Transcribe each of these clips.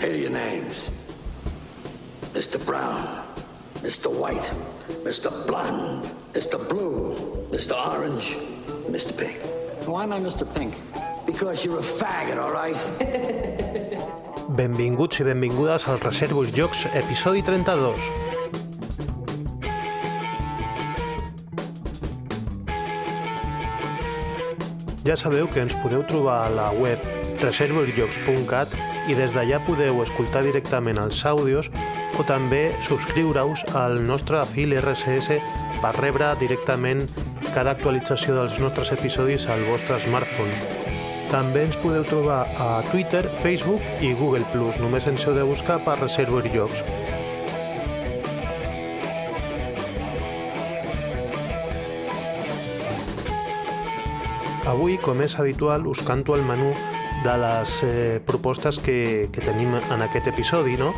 Here are your names. Mr. Brown, Mr. White, Mr. Blonde, Mr. Blue, Mr. Orange, Mr. Pink. Why am I Mr. Pink? Because you're a faggot, all right? Benvinguts i benvingudes als Reservos Jocs, episodi 32. Ja sabeu que ens podeu trobar a la web reservosjocs.cat i des d'allà podeu escoltar directament els àudios o també subscriure-us al nostre fil RSS per rebre directament cada actualització dels nostres episodis al vostre smartphone. També ens podeu trobar a Twitter, Facebook i Google+. Només ens heu de buscar per Reservoir Jocs. Avui, com és habitual, us canto el menú de les eh, propostes que, que tenim en aquest episodi. No?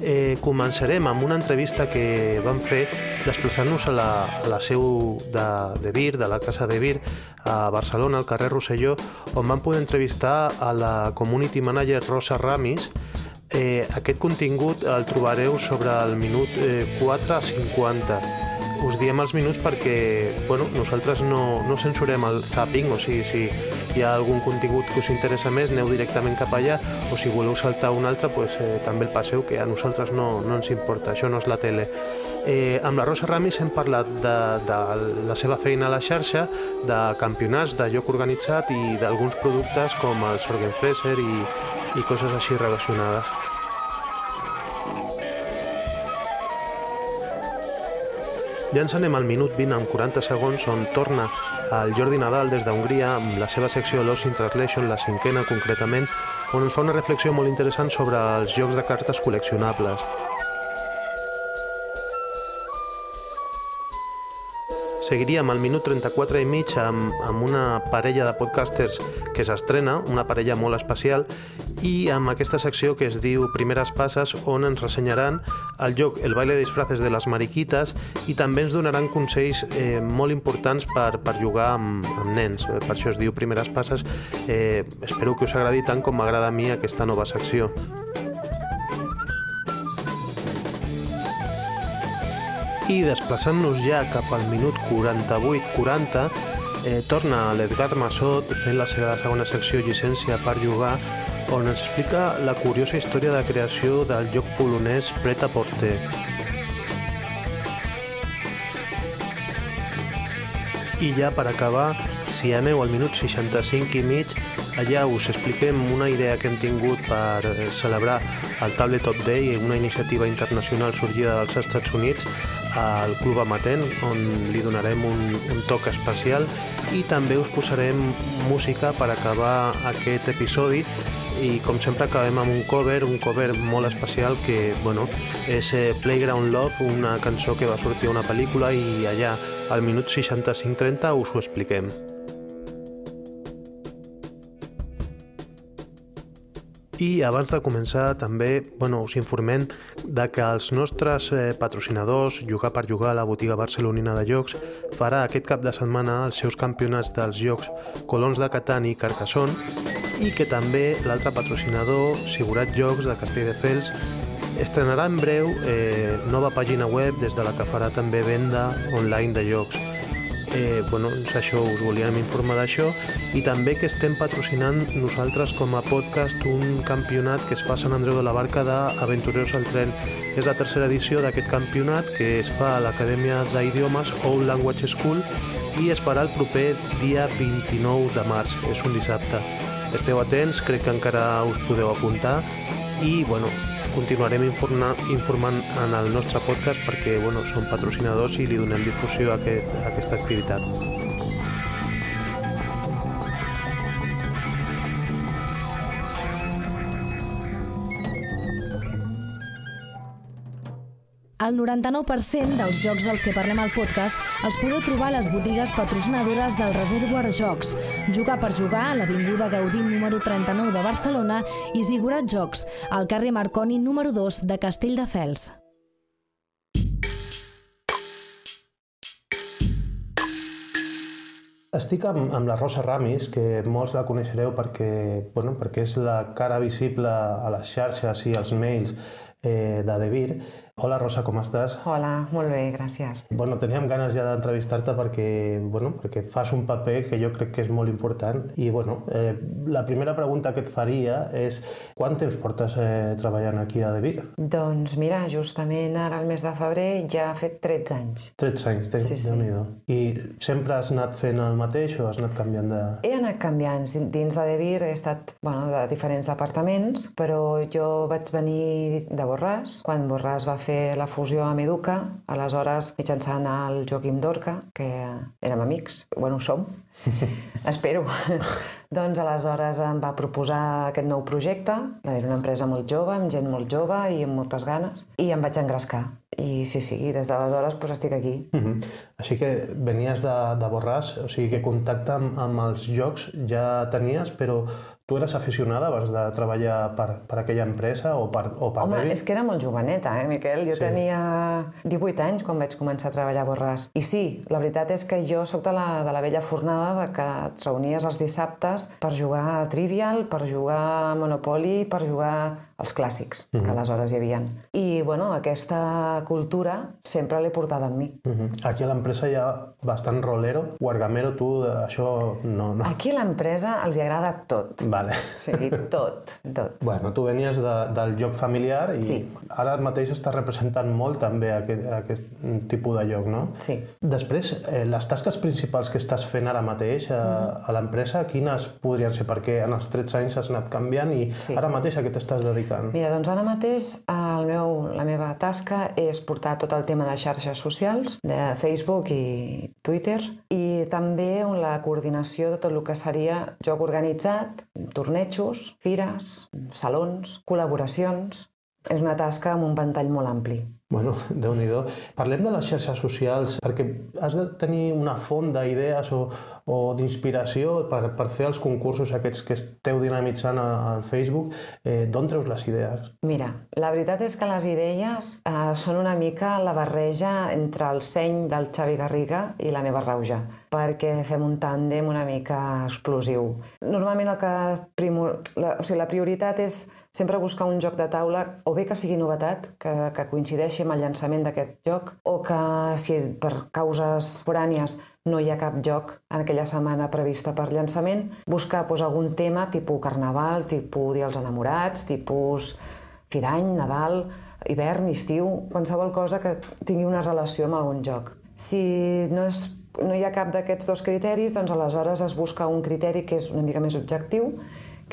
Eh, començarem amb una entrevista que vam fer desplaçant-nos a, la, a la seu de, de Vir, de la Casa de Vir, a Barcelona, al carrer Rosselló, on vam poder entrevistar a la community manager Rosa Ramis. Eh, aquest contingut el trobareu sobre el minut eh, 4.50 us diem els minuts perquè bueno, nosaltres no, no censurem el zapping, o sigui, si hi ha algun contingut que us interessa més, aneu directament cap allà, o si voleu saltar un altre, pues, eh, també el passeu, que a nosaltres no, no ens importa, això no és la tele. Eh, amb la Rosa Ramis hem parlat de, de la seva feina a la xarxa, de campionats, de lloc organitzat i d'alguns productes com el Sorgenfresser i, i coses així relacionades. Ja ens anem al minut 20 amb 40 segons on torna el Jordi Nadal des d'Hongria amb la seva secció Lost in Translation, la cinquena concretament, on ens fa una reflexió molt interessant sobre els jocs de cartes col·leccionables. Seguiríem al minut 34 i mig amb, amb una parella de podcasters que s'estrena, una parella molt especial, i amb aquesta secció que es diu Primeres Passes, on ens ressenyaran el joc El baile de disfraces de les mariquites i també ens donaran consells eh, molt importants per, per jugar amb, amb nens. Per això es diu Primeres Passes. Eh, espero que us agradi tant com m'agrada a mi aquesta nova secció. I desplaçant-nos ja cap al minut 48-40 eh, torna l'Edgar Massot fent la seva segona secció llicència per jugar on ens explica la curiosa història de creació del joc polonès Pret a Porter. I ja per acabar, si aneu al minut 65 i mig, allà us expliquem una idea que hem tingut per eh, celebrar el Tabletop Day, una iniciativa internacional sorgida dels Estats Units, al Club Amatent, on li donarem un, un toc especial i també us posarem música per acabar aquest episodi i com sempre acabem amb un cover, un cover molt especial que bueno, és eh, Playground Love, una cançó que va sortir a una pel·lícula i allà al minut 65-30 us ho expliquem. I abans de començar també bueno, us informem de que els nostres eh, patrocinadors, Jugar per Jugar la botiga barcelonina de jocs, farà aquest cap de setmana els seus campionats dels jocs Colons de Catan i Carcassonne i que també l'altre patrocinador, Sigurat Jocs de Castelldefels, estrenarà en breu eh, nova pàgina web des de la que farà també venda online de jocs eh, bueno, doncs això us volíem informar d'això i també que estem patrocinant nosaltres com a podcast un campionat que es fa a Sant Andreu de la Barca d'Aventureros al Tren. És la tercera edició d'aquest campionat que es fa a l'Acadèmia d'Idiomes Old Language School i es farà el proper dia 29 de març, és un dissabte. Esteu atents, crec que encara us podeu apuntar i, bueno, continuarem informant, informant en el nostre podcast perquè bueno, som patrocinadors i li donem difusió a, aquest, a aquesta activitat. El 99% dels jocs dels que parlem al podcast els podeu trobar a les botigues patrocinadores del Reservoir Jocs, Jugar per Jugar a l'Avinguda Gaudí número 39 de Barcelona i Zigurat Jocs, al carrer Marconi número 2 de Castelldefels. Estic amb, amb la Rosa Ramis, que molts la coneixereu perquè, bueno, perquè és la cara visible a les xarxes i als mails eh, de Devir, Hola Rosa, com estàs? Hola, molt bé, gràcies. Bueno, teníem ganes ja d'entrevistar-te perquè, bueno, perquè fas un paper que jo crec que és molt important i bueno, eh, la primera pregunta que et faria és quant temps portes eh, treballant aquí a De Vir? Doncs mira, justament ara al mes de febrer ja ha fet 13 anys. 13 anys, tens, sí, sí. I sempre has anat fent el mateix o has anat canviant de... He anat canviant. Dins de De Vir he estat bueno, de diferents departaments, però jo vaig venir de Borràs, quan Borràs va fer la fusió amb Educa, aleshores mitjançant el Joaquim Dorca, que érem amics, bueno, som, espero. doncs aleshores em va proposar aquest nou projecte, era una empresa molt jove, amb gent molt jove i amb moltes ganes, i em vaig engrescar. I sí, sí, des d'aleshores pues, estic aquí. Uh. -huh. Així que venies de, de Borràs, o sigui sí. que contacte amb, amb els jocs ja tenies, però Tu eres aficionada abans de treballar per, per aquella empresa o per, o per Home, David? és que era molt joveneta, eh, Miquel? Jo sí. tenia 18 anys quan vaig començar a treballar a Borràs. I sí, la veritat és que jo sóc de la, de la vella fornada de que et reunies els dissabtes per jugar a Trivial, per jugar a Monopoly, per jugar els clàssics, uh -huh. que mhm. aleshores hi havia. I, bueno, aquesta cultura sempre l'he portada amb mi. Uh mhm. -huh. Aquí a l'empresa hi ha bastant rolero. Guargamero, tu, això no... no. Aquí a l'empresa els hi agrada tot. Vale. Sí, tot, tot. Bueno, tu venies de, del joc familiar i sí. ara mateix estàs representant molt també aquest, aquest tipus de joc, no? Sí. Després, eh, les tasques principals que estàs fent ara mateix a, uh -huh. a l'empresa, quines podrien ser? Perquè en els 13 anys has anat canviant i sí. ara mateix a què t'estàs dedicant? Dedicant? Mira, doncs ara mateix el meu, la meva tasca és portar tot el tema de xarxes socials, de Facebook i Twitter, i també la coordinació de tot el que seria joc organitzat, tornejos, fires, salons, col·laboracions... És una tasca amb un ventall molt ampli. Bueno, déu nhi Parlem de les xarxes socials, perquè has de tenir una font d'idees o, o d'inspiració per, per fer els concursos aquests que esteu dinamitzant al Facebook. Eh, D'on treus les idees? Mira, la veritat és que les idees eh, són una mica la barreja entre el seny del Xavi Garriga i la meva rauja, perquè fem un tàndem una mica explosiu. Normalment el que primor... la, o sigui, la prioritat és sempre buscar un joc de taula o bé que sigui novetat, que, que coincideixi amb el llançament d'aquest joc, o que si per causes forànies no hi ha cap joc en aquella setmana prevista per llançament, buscar doncs, algun tema tipus carnaval, tipus Dia dels Enamorats, tipus fi d'any, Nadal, hivern, estiu, qualsevol cosa que tingui una relació amb algun joc. Si no, és, no hi ha cap d'aquests dos criteris, doncs aleshores es busca un criteri que és una mica més objectiu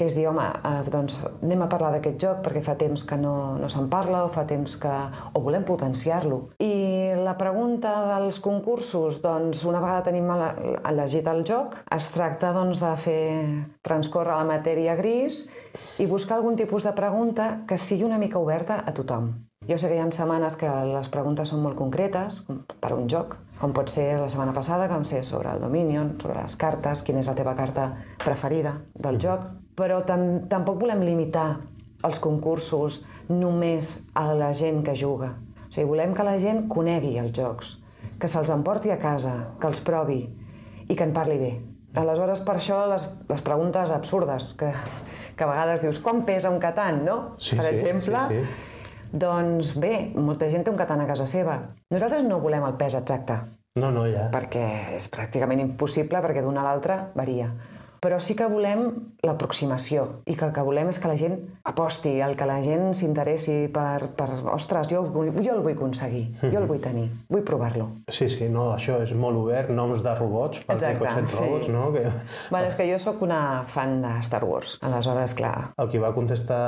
que és dir, home, eh, doncs anem a parlar d'aquest joc perquè fa temps que no, no se'n parla o fa temps que... o volem potenciar-lo. I la pregunta dels concursos, doncs una vegada tenim elegit el joc, es tracta doncs, de fer transcórrer la matèria gris i buscar algun tipus de pregunta que sigui una mica oberta a tothom. Jo sé que hi ha setmanes que les preguntes són molt concretes, per un joc, com pot ser la setmana passada, que vam ser sobre el Dominion, sobre les cartes, quina és la teva carta preferida del joc, però tam tampoc volem limitar els concursos només a la gent que juga. O sigui, volem que la gent conegui els jocs, que se'ls emporti a casa, que els provi i que en parli bé. Aleshores, per això, les, les preguntes absurdes, que, que a vegades dius, quan pesa un catan, no? Sí, per sí, exemple, sí, sí. Doncs bé, molta gent té un catan a casa seva. Nosaltres no volem el pes exacte. No, no, ja. Perquè és pràcticament impossible, perquè d'una a l'altra varia però sí que volem l'aproximació i que el que volem és que la gent aposti, el que la gent s'interessi per, per, ostres, jo, jo el vull aconseguir, jo el mhm. vull tenir, vull provar-lo. Sí, sí, no, això és molt obert, noms de robots, pel Exacte, que sí. robots, no? Que... Bueno, és que jo sóc una fan de Star Wars, aleshores, clar... El qui va contestar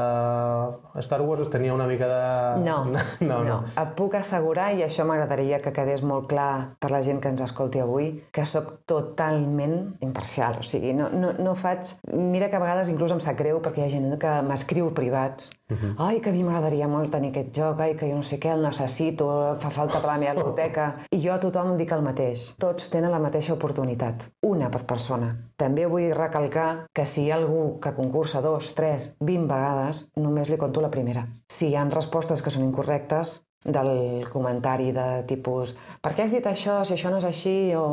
Star Wars tenia una mica de... No, no, no. no. Et puc assegurar, i això m'agradaria que quedés molt clar per la gent que ens escolti avui, que sóc totalment imparcial, o sigui, no, no, no faig... Mira que a vegades inclús em sap greu perquè hi ha gent que m'escriu privats. Uh mhm. -huh. Ai, que a mi m'agradaria molt tenir aquest joc, ai, que jo no sé què, el necessito, fa falta per la meva biblioteca. I jo a tothom dic el mateix. Tots tenen la mateixa oportunitat. Una per persona. També vull recalcar que si hi ha algú que concursa dos, tres, vint vegades, només li conto la primera. Si hi han respostes que són incorrectes, del comentari de tipus per què has dit això, si això no és així, o...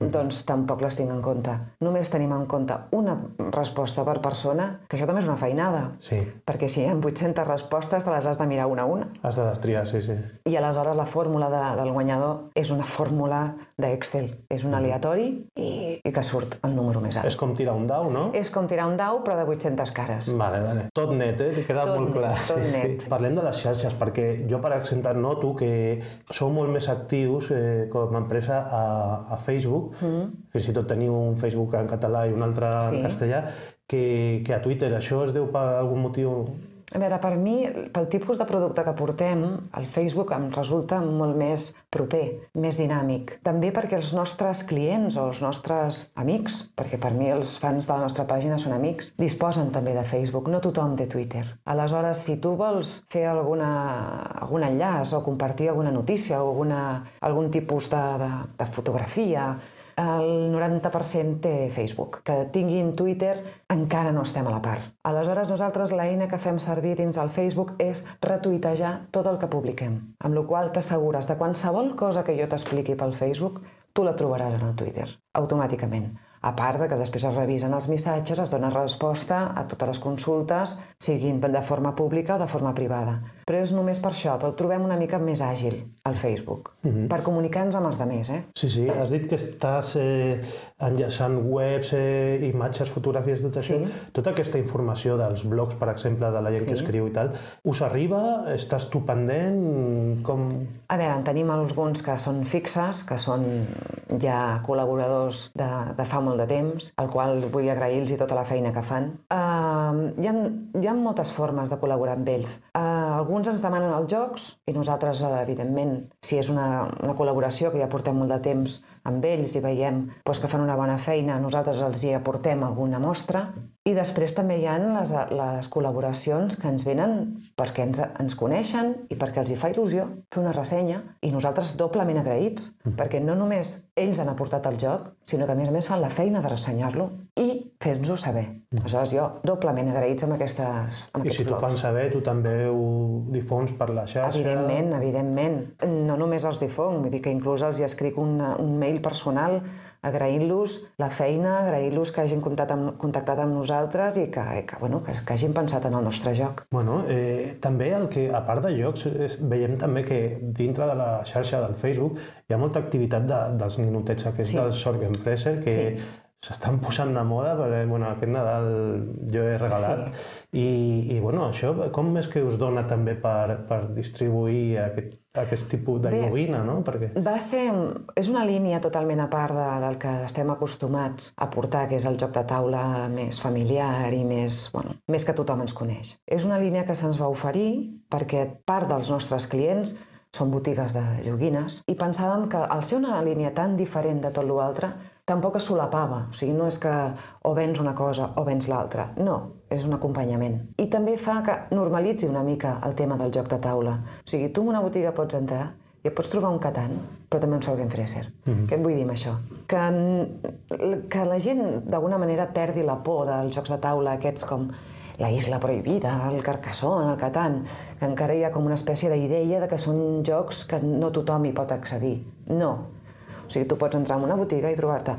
doncs tampoc les tinc en compte. Només tenim en compte una resposta per persona, que això també és una feinada. Sí. Perquè si hi ha 800 respostes, te les has de mirar una a una. Has de destriar, sí, sí. I aleshores la fórmula de, del guanyador és una fórmula d'Excel. És un aleatori i, i que surt el número més alt. És com tirar un dau, no? És com tirar un dau, però de 800 cares. Vale, vale. Tot net, eh? Queda Tot molt net, clar. tot sí, net. Sí. Parlem de les xarxes, perquè jo, per exemple, noto que sou molt més actius eh, com a empresa a, a Facebook. Mm. Fins i tot teniu un Facebook en català i un altre Sí. en castellà, que, que a Twitter. Això es deu per algun motiu... A veure, per mi, pel tipus de producte que portem, el Facebook em resulta molt més proper, més dinàmic. També perquè els nostres clients o els nostres amics, perquè per mi els fans de la nostra pàgina són amics, disposen també de Facebook, no tothom té Twitter. Aleshores, si tu vols fer alguna, algun enllaç o compartir alguna notícia o alguna, algun tipus de, de, de fotografia, el 90% té Facebook. Que tinguin Twitter encara no estem a la part. Aleshores, nosaltres l'eina que fem servir dins el Facebook és retuitejar tot el que publiquem, amb la qual t'assegures de qualsevol cosa que jo t'expliqui pel Facebook, tu la trobaràs en el Twitter, automàticament. A part de que després es revisen els missatges, es dona resposta a totes les consultes, siguin de forma pública o de forma privada. Però és només per això, però trobem una mica més àgil, al Facebook, per comunicar-nos amb els altres, eh? Sí, sí, has dit que estàs eh, enllaçant webs, eh, imatges, fotografies, tot això. Sí. Tota aquesta informació dels blogs, per exemple, de la gent que Sí. escriu i tal, us arriba? Estàs tu pendent? Com... A veure, en tenim alguns que són fixes, que són ja col·laboradors de, de fa molt de temps, al qual vull agrair-los tota la feina que fan. Uh, hi, ha, hi ha moltes formes de col·laborar amb ells. Uh, alguns ens demanen els jocs i nosaltres, uh, evidentment, si és una, una col·laboració que ja portem molt de temps amb ells i veiem doncs, que fan una bona feina, nosaltres els hi aportem alguna mostra. I després també hi ha les, les col·laboracions que ens venen perquè ens, ens coneixen i perquè els hi fa il·lusió fer una ressenya i nosaltres doblement agraïts, perquè no només ells han aportat el joc, sinó que a més a més fan la feina de ressenyar-lo i fer-nos-ho saber. Aleshores jo doblement agraïts amb, aquestes, amb I aquests si t'ho fan saber, tu també ho difons per la xarxa? Evidentment, evidentment. No només els difonc, vull dir que inclús els hi escric un, un mail personal agraint-los la feina, agraint-los que hagin contactat amb, contactat amb nosaltres i que, que, bueno, que, que hagin pensat en el nostre joc. Bueno, eh, també el que, a part de jocs, és, veiem també que dintre de la xarxa del Facebook hi ha molta activitat de, dels ninotets aquests Sí. sí. del Sorgenfresser que Sí. s'estan posant de moda, perquè bueno, aquest Nadal jo he regalat. I, I bueno, això com és que us dona també per, per distribuir aquest, aquest tipus de Bé. joguina, no? Perquè... Va ser... És una línia totalment a part de, del que estem acostumats a portar, que és el joc de taula més familiar i més, bueno, més que tothom ens coneix. És una línia que se'ns va oferir perquè part dels nostres clients són botigues de joguines i pensàvem que al ser una línia tan diferent de tot l'altre tampoc es solapava. O sigui, no és que o vens una cosa o vens l'altra. No, és un acompanyament. I també fa que normalitzi una mica el tema del joc de taula. O sigui, tu en una botiga pots entrar i et pots trobar un Catan, però també un Sorgenfresser. Mm -hmm. Què et vull dir amb això? Que, que la gent, d'alguna manera, perdi la por dels jocs de taula aquests com la Isla Prohibida, el Carcassonne, el Catan, que encara hi ha com una espècie d'idea de que són jocs que no tothom hi pot accedir. No. O sigui, tu pots entrar en una botiga i trobar-te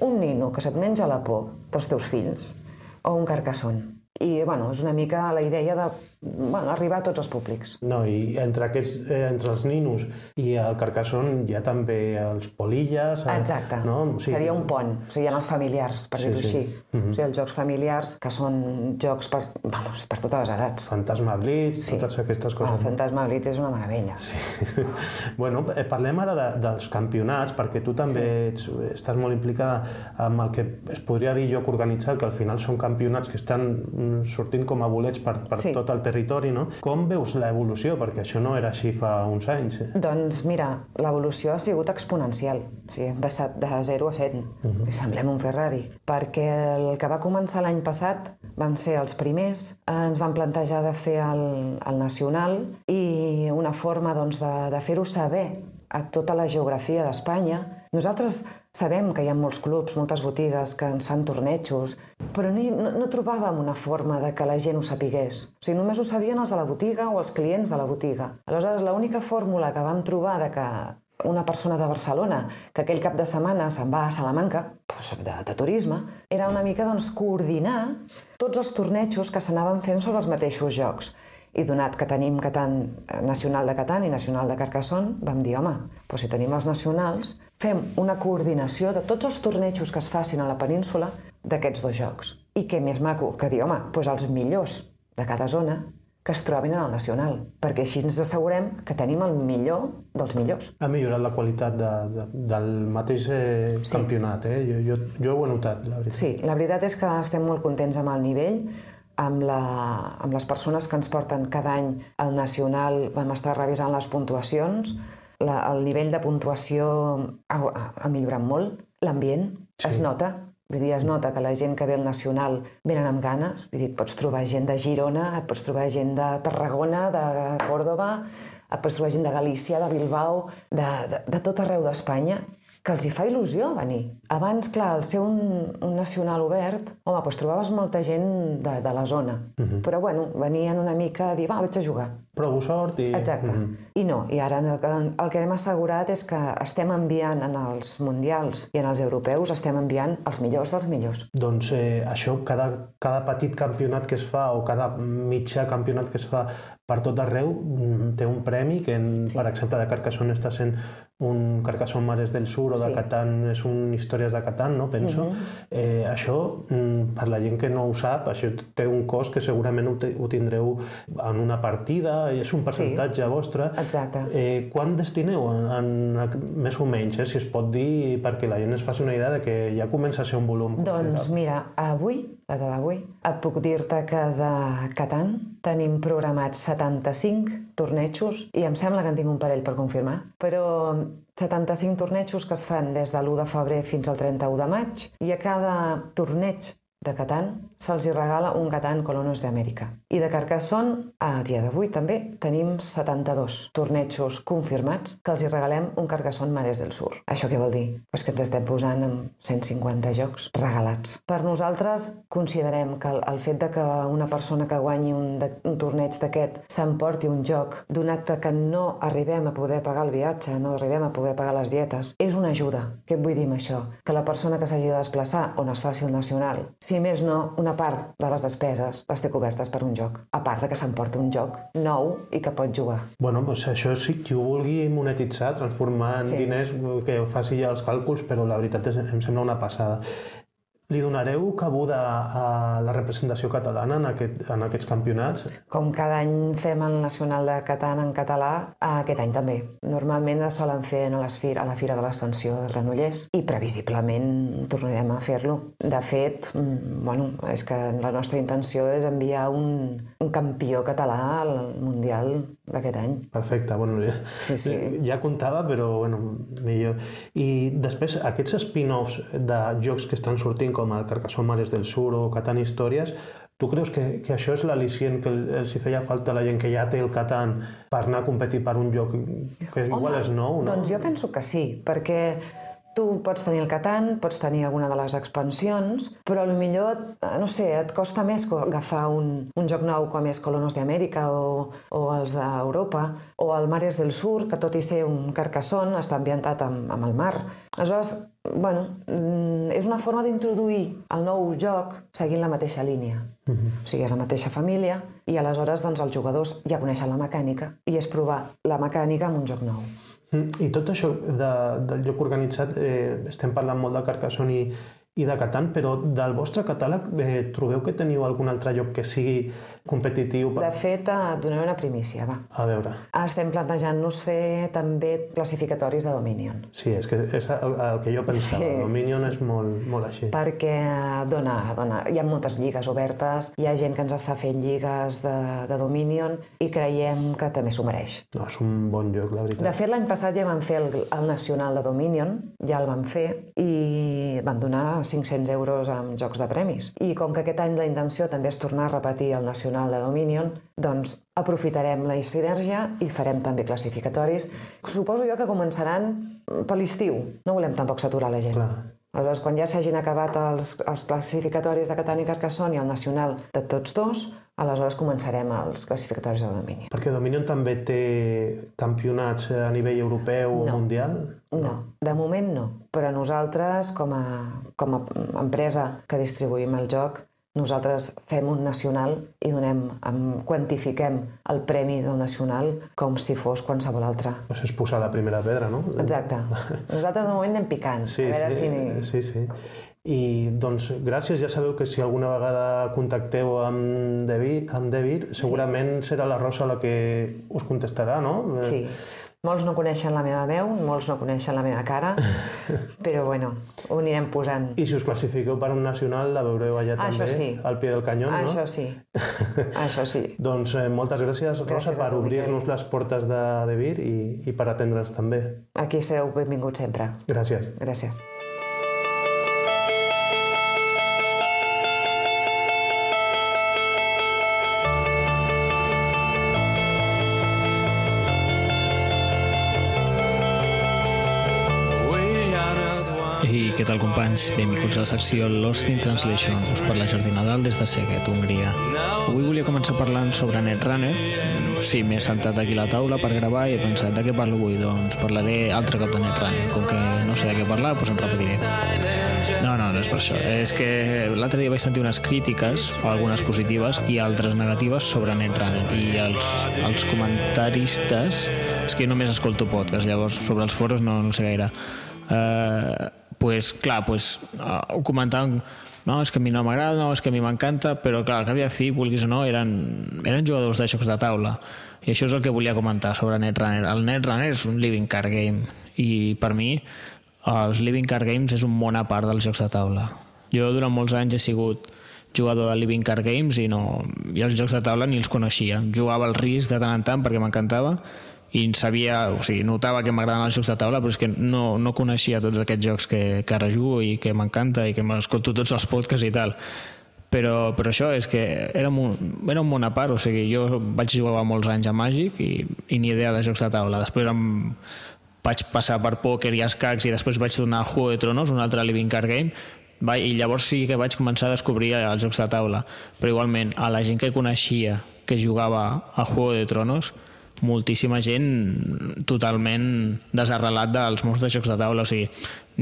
un nino que se't menja la por dels teus fills o un Carcassonne. I, bueno, és una mica la idea de bueno, arribar a tots els públics. No, i entre, aquests, eh, entre els ninos i el Carcassonne hi ha també els polilles... el- Exacte. No? O sigui, Seria un pont. O sigui, hi ha els familiars, per Sí, dir-ho sí. així. O sigui, els jocs familiars, que són jocs per, vamos, per totes les edats. Fantasma Blitz, sí. totes aquestes Bueno, coses. Fantasma Blitz és una meravella. Sí. bueno, eh, parlem ara de, dels campionats, perquè tu també ets, estàs molt implicada amb el que es podria dir joc organitzat, que al final són campionats que estan mm, sortint com a bolets per, per Sí. tot el territori, no? Com veus l'evolució? Perquè això no era així fa uns anys. Eh? Doncs mira, l'evolució ha sigut exponencial. O sigui, hem passat de 0 a 100. Uh -huh. Semblem un Ferrari. Perquè el que va començar l'any passat vam ser els primers, ens van plantejar de fer el, el nacional i una forma doncs, de, de fer-ho saber a tota la geografia d'Espanya. Nosaltres sabem que hi ha molts clubs, moltes botigues que ens fan tornejos, però no, no, trobàvem una forma de que la gent ho sapigués. O sigui, només ho sabien els de la botiga o els clients de la botiga. Aleshores, l'única fórmula que vam trobar de que una persona de Barcelona que aquell cap de setmana se'n va a Salamanca, doncs de, de turisme, era una mica doncs, coordinar tots els tornejos que s'anaven fent sobre els mateixos jocs. I donat que tenim Catan, eh, Nacional de Catan i Nacional de Carcassonne, vam dir, home, doncs si tenim els nacionals, fem una coordinació de tots els tornejos que es facin a la península d'aquests dos jocs. I què més maco que dir, home, doncs els millors de cada zona que es trobin en el nacional, perquè així ens assegurem que tenim el millor dels millors. Ha millorat la qualitat de, de, del mateix eh, sí. campionat, eh? Jo, jo, jo ho he notat, la veritat. Sí, la veritat és que estem molt contents amb el nivell, amb, la, amb les persones que ens porten cada any al nacional, vam estar revisant les puntuacions, la, el nivell de puntuació ha, ha millorat molt, l'ambient sí. es nota, Vull dir, es nota que la gent que ve al Nacional venen amb ganes. Vull dir, pots trobar gent de Girona, et pots trobar gent de Tarragona, de Còrdoba, et pots trobar gent de Galícia, de Bilbao, de, de, de tot arreu d'Espanya, que els hi fa il·lusió venir. Abans, clar, al ser un, un nacional obert, home, doncs trobaves molta gent de, de la zona. Uh mhm. -huh. Però, bueno, venien una mica a dir, va, vaig a jugar provo sort i... Exacte. Mm -hmm. I no, i ara el que, el que hem assegurat és que estem enviant en els mundials i en els europeus, estem enviant els millors dels millors. Doncs eh, això, cada, cada petit campionat que es fa o cada mitjà campionat que es fa per tot arreu mm, té un premi que, en, sí. per exemple, de Carcassonne està sent un Carcassonne Mares del Sur o de sí. Catan és un Històries de Catan, no? penso. Mm -hmm. eh, això, mm, per la gent que no ho sap, això té un cost que segurament ho, ho tindreu en una partida és un percentatge sí. vostre. Exacte. Eh, quan destineu, en, en, més o menys, eh, si es pot dir, perquè la gent es faci una idea de que ja comença a ser un volum Doncs mira, avui, la d'avui, et puc dir-te que de Catan tenim programats 75 tornejos i em sembla que en tinc un parell per confirmar, però 75 tornejos que es fan des de l'1 de febrer fins al 31 de maig i a cada torneig de Catan se'ls hi regala un Catan Colonos d'Amèrica. I de Carcassonne, a dia d'avui també, tenim 72 tornejos confirmats que els hi regalem un Carcassonne Mares del Sur. Això què vol dir? Pues que ens estem posant amb 150 jocs regalats. Per nosaltres considerem que el, el fet de que una persona que guanyi un, de, un torneig d'aquest s'emporti un joc, donat que no arribem a poder pagar el viatge, no arribem a poder pagar les dietes, és una ajuda. Què et vull dir amb això? Que la persona que s'hagi de desplaçar on es faci el nacional, si més no, una part de les despeses les té cobertes per un joc, a part de que s'emporta un joc nou i que pot jugar. Bueno, doncs això sí, qui ho vulgui monetitzar, transformar en sí. diners, que faci ja els càlculs, però la veritat és, em sembla una passada. Li donareu cabuda a la representació catalana en, aquest, en aquests campionats? Com cada any fem el Nacional de Catan en català, aquest any també. Normalment es solen fer a, les fir a la Fira de l'Ascensió de Granollers i previsiblement tornarem a fer-lo. De fet, mm, bueno, és que la nostra intenció és enviar un, un campió català al Mundial d'aquest any. Perfecte, bueno, ja, sí, sí. ja comptava, però bueno, millor. I després, aquests spin-offs de jocs que estan sortint com el Carcassonne Mares del Sur o Catan Històries, tu creus que, que això és l'al·licient que els hi feia falta a la gent que ja té el Catan per anar a competir per un lloc que Home, igual és nou, no? Doncs jo penso que sí, perquè Tu pots tenir el Catan, pots tenir alguna de les expansions, però millor, eh, no sé, et costa més agafar un, un joc nou com és Colonos d'Amèrica o, o els d'Europa, o el Mares del Sur, que tot i ser un Carcassonne està ambientat amb, amb el mar. Aleshores, bueno, mm, és una forma d'introduir el nou joc seguint la mateixa línia. Uh mhm. -huh. O sigui, és la mateixa família i aleshores doncs, els jugadors ja coneixen la mecànica i és provar la mecànica amb un joc nou. Mm, I tot això de, del lloc organitzat, eh, estem parlant molt de Carcassonne i, i de Catan, però del vostre catàleg eh, trobeu que teniu algun altre lloc que sigui competitiu? Per... De fet, et donaré una primícia, va. A veure. Estem plantejant-nos fer també classificatoris de Dominion. Sí, és que és el, el que jo pensava. Sí. Dominion és molt, molt així. Perquè dona, dona, hi ha moltes lligues obertes, hi ha gent que ens està fent lligues de, de Dominion i creiem que també s'ho mereix. No, és un bon lloc, la veritat. De fet, l'any passat ja vam fer el, el nacional de Dominion, ja el vam fer, i vam donar 500 euros amb jocs de premis. I com que aquest any la intenció també és tornar a repetir el nacional nacional de Dominion, doncs aprofitarem la sinergia i farem també classificatoris. Suposo jo que començaran per l'estiu. No volem tampoc saturar la gent. Clar. Aleshores, quan ja s'hagin acabat els, els classificatoris de Catània i Carcassonne i el nacional de tots dos, aleshores començarem els classificatoris de domini. Perquè Dominion també té campionats a nivell europeu o No. mundial? No, de moment no. Però nosaltres, com a, com a empresa que distribuïm el joc, nosaltres fem un nacional i donem, em, quantifiquem el premi del nacional com si fos qualsevol altre. Pues és posar la primera pedra, no? Exacte. Nosaltres de moment anem picant. Sí, a veure sí, si... sí, sí. I doncs gràcies, ja sabeu que si alguna vegada contacteu amb Devir, amb Devir segurament serà la Rosa la que us contestarà, no? Sí. Molts no coneixen la meva veu, molts no coneixen la meva cara, però bueno, ho anirem posant. I si us classifiqueu per un nacional la veureu allà Això també, sí. al pie del canyó, no? Això sí, això sí. Doncs eh, moltes gràcies, Rosa, Gràcies per obrir-nos les portes de Devir i, i per atendre'ns també. Aquí sereu benvinguts sempre. Gràcies. Gràcies. Què tal, companys? Benvinguts a la secció Lost in Translation. Us parla Jordi Nadal des de Seguet, Hongria. Avui volia començar parlant sobre Netrunner. Sí, m'he sentat aquí a la taula per gravar i he pensat de què parlo avui? Doncs parlaré altre cop de Netrunner. Com que no sé de què parlar, doncs em repetiré. No, no, no és per això. És que l'altre dia vaig sentir unes crítiques, algunes positives i altres negatives sobre Netrunner. I els, els comentaristes... És que jo només escolto podcast, llavors sobre els foros no, no sé gaire. Uh, pues, clar, pues, uh, ho no, és que a mi no m'agrada, no, és que a mi m'encanta, però clar, al cap i a fi, vulguis o no, eren, eren jugadors de jocs de taula. I això és el que volia comentar sobre Netrunner. El Netrunner és un living card game i per mi els living card games és un món a part dels jocs de taula. Jo durant molts anys he sigut jugador de living card games i, no, i els jocs de taula ni els coneixia. Jugava al risc de tant en tant perquè m'encantava i sabia, o sigui, notava que m'agraden els jocs de taula, però és que no, no coneixia tots aquests jocs que, que ara jugo i que m'encanta i que m'escolto tots els podcasts i tal. Però, però això és que era un, era un món a part, o sigui, jo vaig jugar molts anys a Magic i, i ni idea de jocs de taula. Després em, vaig passar per pòquer i escacs i després vaig tornar a Juego de Tronos, un altre living card game, i llavors sí que vaig començar a descobrir els jocs de taula. Però igualment, a la gent que coneixia que jugava a Juego de Tronos, moltíssima gent totalment desarrelat dels mons de jocs de taula, o sigui,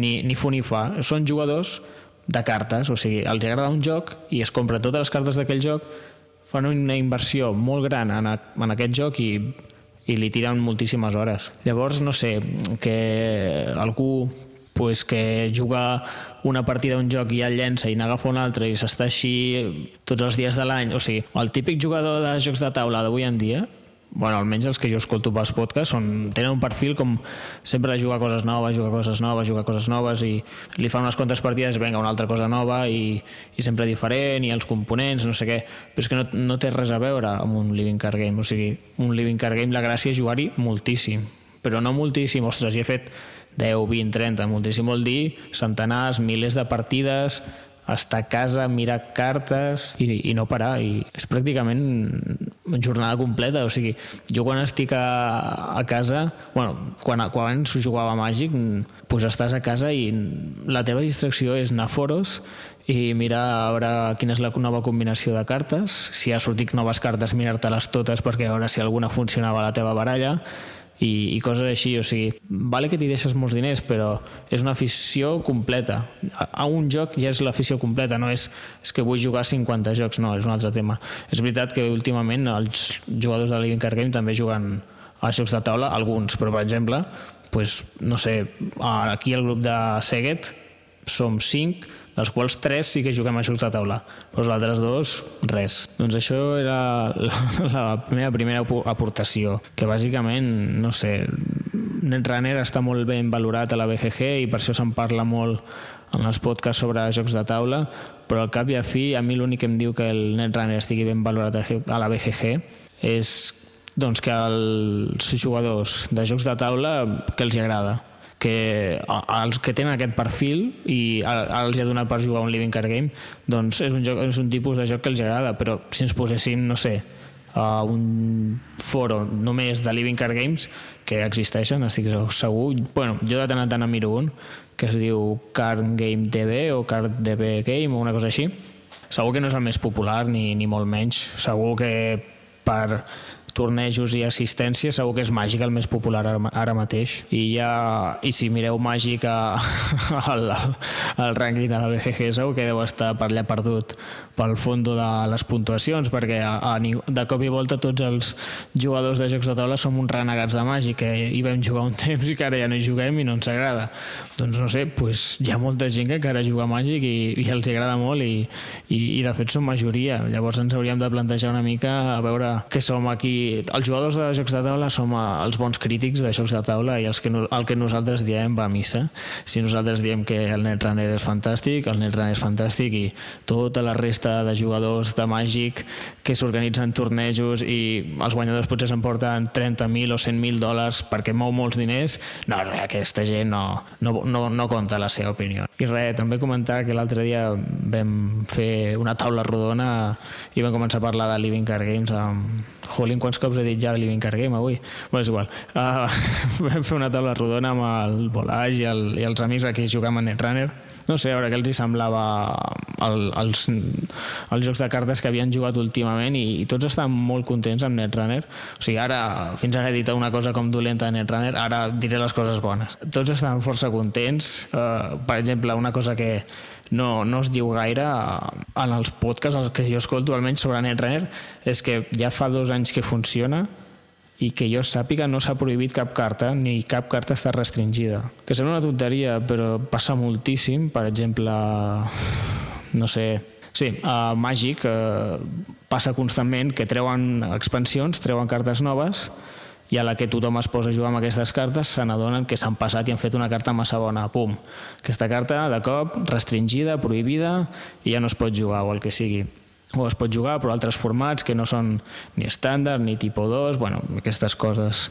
ni, ni fu ni fa. Són jugadors de cartes, o sigui, els agrada un joc i es compra totes les cartes d'aquell joc, fan una inversió molt gran en, a, en aquest joc i, i li tiren moltíssimes hores. Llavors, no sé, que algú pues, que juga una partida d'un joc i el llença i n'agafa un altre i s'està així tots els dies de l'any, o sigui, el típic jugador de jocs de taula d'avui en dia bueno, almenys els que jo escolto pels podcasts són, tenen un perfil com sempre de jugar coses noves, jugar coses noves, jugar coses noves i li fan unes quantes partides venga, una altra cosa nova i, i sempre diferent i els components, no sé què. Però és que no, no té res a veure amb un living card game. O sigui, un living card game la gràcia és jugar-hi moltíssim. Però no moltíssim, ostres, jo he fet 10, 20, 30, moltíssim. Vol dir centenars, milers de partides estar a casa, mirar cartes i, i no parar. I és pràcticament jornada completa. O sigui, jo quan estic a, a casa bueno, quan, quan jugava a Màgic doncs estàs a casa i la teva distracció és anar a foros i mirar a veure quina és la nova combinació de cartes. Si ha sortit noves cartes mirar-te-les totes perquè veure si alguna funcionava a la teva baralla i, i coses així, o sigui, vale que t'hi deixes molts diners, però és una afició completa. A, a un joc ja és l'afició completa, no és, és que vull jugar 50 jocs, no, és un altre tema. És veritat que últimament els jugadors de Living Card Game també juguen a jocs de taula, alguns, però per exemple, pues, no sé, aquí el grup de Seguet som 5, dels quals 3 sí que juguem a jocs de taula, però els altres dos, res. Doncs això era la, la meva primera aportació, que bàsicament, no sé, Netrunner està molt ben valorat a la BGG i per això se'n parla molt en els podcasts sobre jocs de taula, però al cap i a fi, a mi l'únic que em diu que el Netrunner estigui ben valorat a la BGG és doncs, que els jugadors de jocs de taula que els agrada, que els que tenen aquest perfil i els ha donat per jugar un Living Card Game doncs és un, joc, és un tipus de joc que els agrada però si ens posessin, no sé a un foro només de Living Card Games que existeixen, estic segur bueno, jo de tant en tant en miro un que es diu Card Game TV o Card DB Game o una cosa així segur que no és el més popular ni, ni molt menys segur que per tornejos i assistència segur que és Màgic el més popular ara, ara mateix. I ja i si mireu Màgic al, al rànquing de la BGG segur que deu estar per allà perdut pel fons de les puntuacions perquè a, a, de cop i volta tots els jugadors de jocs de taula som uns renegats de Màgic que hi vam jugar un temps i que ara ja no hi juguem i no ens agrada. Doncs no sé, pues, hi ha molta gent que encara juga Màgic i, i els agrada molt i, i, i de fet som majoria. Llavors ens hauríem de plantejar una mica a veure què som aquí els jugadors de jocs de taula som els bons crítics de jocs de taula i els que no, el que nosaltres diem va a missa. Si nosaltres diem que el Netrunner és fantàstic, el Netrunner és fantàstic i tota la resta de jugadors de Màgic que s'organitzen tornejos i els guanyadors potser s'emporten 30.000 o 100.000 dòlars perquè mou molts diners, no, aquesta gent no, no, no, no compta la seva opinió. I res, també comentar que l'altre dia vam fer una taula rodona i vam començar a parlar de Living Card Games amb Jolín, quants cops he dit ja Living Car Game avui? Bé, és igual. Uh, vam fer una taula rodona amb el Volage i, el, i els amics aquí jugàvem a Netrunner. No sé, a veure què els hi semblava el, els, els jocs de cartes que havien jugat últimament i, i tots estan molt contents amb Netrunner. O sigui, ara, fins ara he dit una cosa com dolenta de Netrunner, ara diré les coses bones. Tots estan força contents. Uh, per exemple, una cosa que, no, no es diu gaire en els podcasts els que jo escolto, almenys sobre Netrunner, és que ja fa dos anys que funciona i que jo sàpiga no s'ha prohibit cap carta ni cap carta està restringida. Que sembla una tonteria, però passa moltíssim. Per exemple, no sé, Sí, a Magic uh, passa constantment que treuen expansions, treuen cartes noves i a la que tothom es posa a jugar amb aquestes cartes se n'adonen que s'han passat i han fet una carta massa bona. Pum! Aquesta carta, de cop, restringida, prohibida, i ja no es pot jugar, o el que sigui o es pot jugar per altres formats que no són ni estàndard ni tipus 2, bueno, aquestes coses.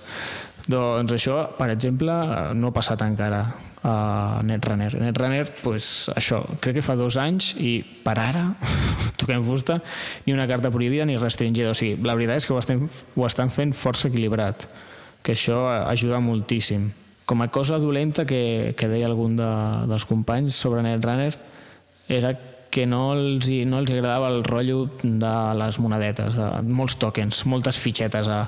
Doncs això, per exemple, no ha passat encara a Netrunner. Netrunner, pues, això, crec que fa dos anys i per ara, toquem fusta, ni una carta prohibida ni restringida. O sigui, la veritat és que ho estan, ho estan fent força equilibrat, que això ajuda moltíssim. Com a cosa dolenta que, que deia algun de, dels companys sobre Netrunner era que no els, no els agradava el rotllo de les monedetes, de molts tokens, moltes fitxetes a,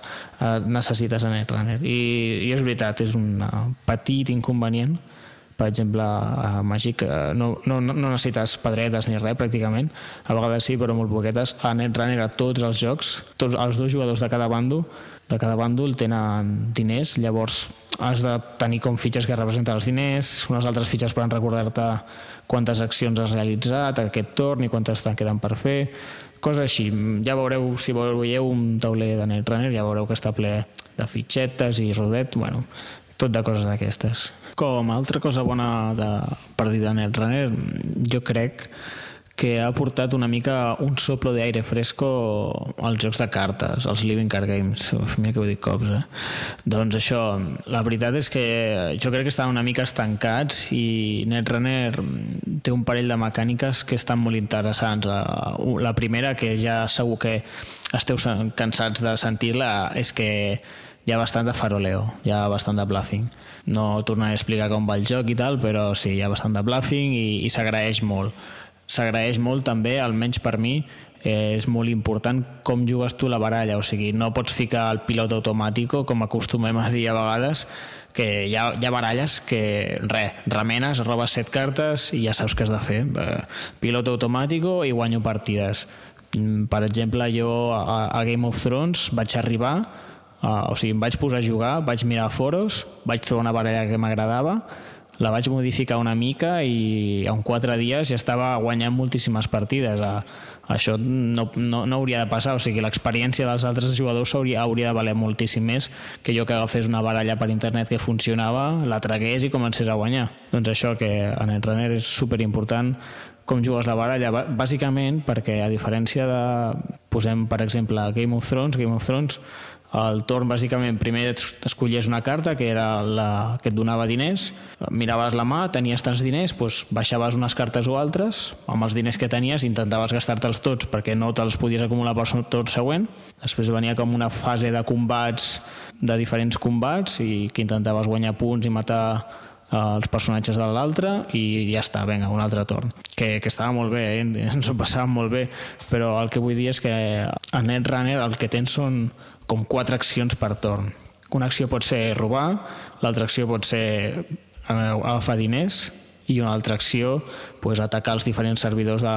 a necessites a Netrunner. I, I és veritat, és un petit inconvenient. Per exemple, a Magic no, no, no necessites pedretes ni res, pràcticament. A vegades sí, però molt poquetes. A Netrunner, a tots els jocs, tots els dos jugadors de cada bando, de cada bàndol tenen diners, llavors has de tenir com fitxes que representen els diners, unes altres fitxes per recordar-te quantes accions has realitzat aquest torn i quantes te'n queden per fer, coses així. Ja veureu, si veieu un tauler de Netrunner, ja veureu que està ple de fitxetes i rodet, bueno, tot de coses d'aquestes. Com a altra cosa bona de, per dir de Netrunner, jo crec que ha portat una mica un soplo d'aire fresco als jocs de cartes, als Living Card Games. Uf, mira que ho dic cops, eh? Doncs això, la veritat és que jo crec que estan una mica estancats i Netrunner té un parell de mecàniques que estan molt interessants. La primera, que ja segur que esteu cansats de sentir-la, és que hi ha bastant de faroleo, hi ha bastant de bluffing. No tornaré a explicar com va el joc i tal, però sí, hi ha bastant de bluffing i, i s'agraeix molt s'agraeix molt també, almenys per mi, eh, és molt important com jugues tu la baralla, o sigui, no pots ficar el pilot automàtic com acostumem a dir a vegades, que hi ha, hi ha baralles que, res, remenes, robes set cartes i ja saps què has de fer. Eh, pilot automàtic i guanyo partides. Mm, per exemple, jo a, a Game of Thrones vaig arribar, a, o sigui, em vaig posar a jugar, vaig mirar foros, vaig trobar una baralla que m'agradava, la vaig modificar una mica i en quatre dies ja estava guanyant moltíssimes partides. Això no, no, no hauria de passar, o sigui, l'experiència dels altres jugadors hauria, hauria de valer moltíssim més que jo que agafés una baralla per internet que funcionava, la tragués i comencés a guanyar. Doncs això que en el runner és super important com jugues la baralla, bàsicament perquè a diferència de, posem per exemple Game of Thrones, Game of Thrones El torn, bàsicament, primer escollies una carta que era la que et donava diners, miraves la mà, tenies tants diners, doncs baixaves unes cartes o altres, amb els diners que tenies intentaves gastar-te'ls tots perquè no te'ls podies acumular per tot següent. Després venia com una fase de combats, de diferents combats, i que intentaves guanyar punts i matar els personatges de l'altre i ja està, vinga, un altre torn. Que, que estava molt bé, eh? ens ho passàvem molt bé, però el que vull dir és que a Netrunner el que tens són com quatre accions per torn. Una acció pot ser robar, l'altra acció pot ser eh, agafar diners i una altra acció pues, atacar els diferents servidors de,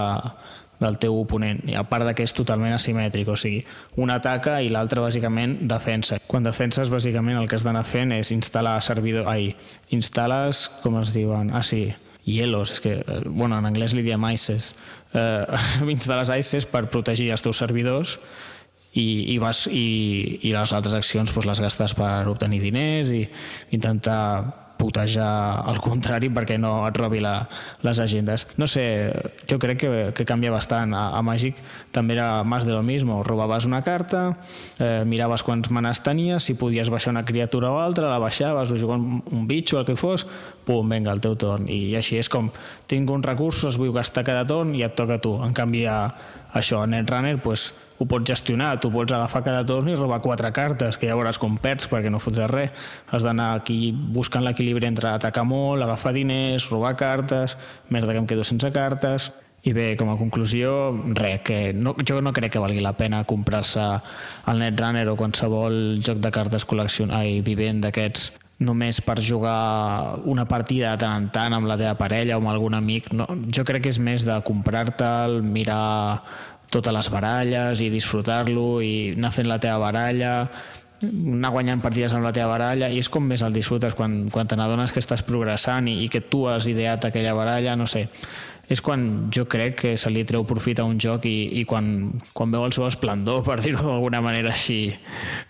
del teu oponent, i a part que és totalment asimètric, o sigui, un ataca i l'altre bàsicament defensa. Quan defenses, bàsicament el que has d'anar fent és instal·lar servidor... Ai, instal·les, com es diuen? Ah, sí, hielos, és que, eh, bueno, en anglès li diem ICES. Eh, instal·les ICES per protegir els teus servidors i, i, vas, i, i les altres accions doncs, les gastes per obtenir diners i intentar putejar al contrari perquè no et robi la, les agendes. No sé, jo crec que, que canvia bastant. A, a Màgic també era més de lo mismo. Robaves una carta, eh, miraves quants manes tenies, si podies baixar una criatura o altra, la baixaves, o jugar un, un bitxo, el que fos, pum, vinga, el teu torn. I així és com, tinc uns recursos, vull gastar cada torn i et toca a tu. En canvi, a, això, a Netrunner, pues, ho pots gestionar, tu pots agafar cada torn i robar quatre cartes, que ja veuràs com perds perquè no fotràs res. Has d'anar aquí buscant l'equilibri entre atacar molt, agafar diners, robar cartes, merda que em quedo sense cartes... I bé, com a conclusió, res, que no, jo no crec que valgui la pena comprar-se el Netrunner o qualsevol joc de cartes col·leccion... Ai, vivent d'aquests només per jugar una partida de tant en tant amb la teva parella o amb algun amic. No, jo crec que és més de comprar-te'l, mirar totes les baralles i disfrutar-lo i anar fent la teva baralla anar guanyant partides amb la teva baralla i és com més el disfrutes quan, quan te n'adones que estàs progressant i, i que tu has ideat aquella baralla, no sé. És quan jo crec que se li treu profit a un joc i, i quan, quan veu el seu esplendor, per dir-ho d'alguna manera així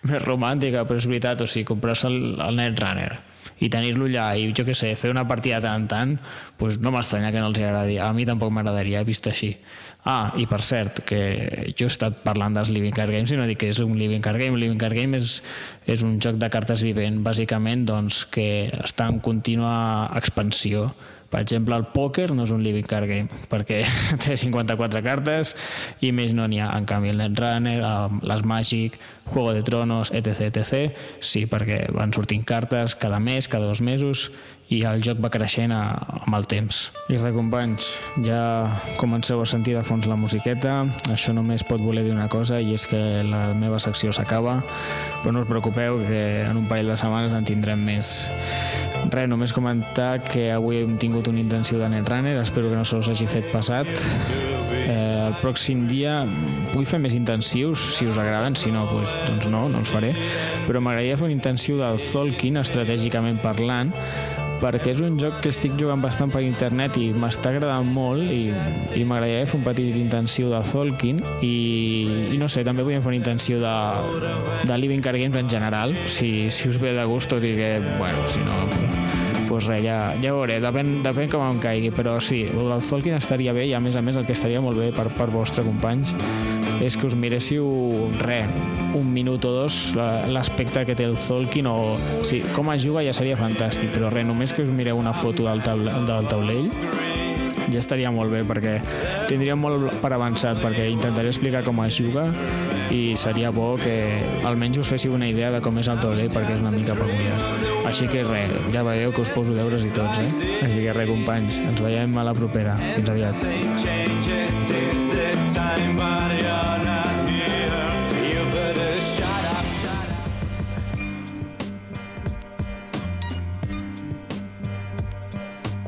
més romàntica, però és veritat, o sigui, comprar-se el, el Netrunner i tenir-lo allà i jo què sé, fer una partida tant en tant, doncs no m'estranya que no els agradi. A mi tampoc m'agradaria, vist així. Ah, i per cert, que jo he estat parlant dels Living Card Games i no dic que és un Living Card Game. Living Card Game és, és un joc de cartes vivent, bàsicament, doncs, que està en contínua expansió per exemple, el pòquer no és un living card game, perquè té 54 cartes i més no n'hi ha. En canvi, el Netrunner, les Magic, Juego de Tronos, etc, etc, sí, perquè van sortint cartes cada mes, cada dos mesos, i el joc va creixent a, amb el temps. I res, companys, ja comenceu a sentir de fons la musiqueta. Això només pot voler dir una cosa, i és que la meva secció s'acaba, però no us preocupeu, que en un parell de setmanes en tindrem més. Res, només comentar que avui hem tingut una intenció de Netrunner, espero que no se us hagi fet passat. Eh, el pròxim dia vull fer més intensius, si us agraden, si no, doncs, doncs no, no els faré, però m'agradaria fer un intensiu del Tolkien, estratègicament parlant, perquè és un joc que estic jugant bastant per internet i m'està agradant molt i, i m'agradaria fer un petit intensiu de Tolkien i, i no sé, també vull fer una intensiu de, de Living Card Games en general si, si us ve de gust tot i que, bueno, si no pues res, ja, ja veuré, depèn, depèn com em caigui, però sí, el del Tolkien estaria bé i a més a més el que estaria molt bé per, per vostre companys és que us miréssiu res, un minut o dos l'aspecte que té el Tolkien o, sigui, com es juga ja seria fantàstic, però res, només que us mireu una foto del, taule, del taulell ja estaria molt bé perquè tindríem molt per avançat perquè intentaré explicar com es juga i seria bo que almenys us féssiu una idea de com és el taulell perquè és una mica peculiar. Així que res, ja veieu que us poso deures i tots, eh? Així que res, companys, ens veiem a la propera. Fins aviat.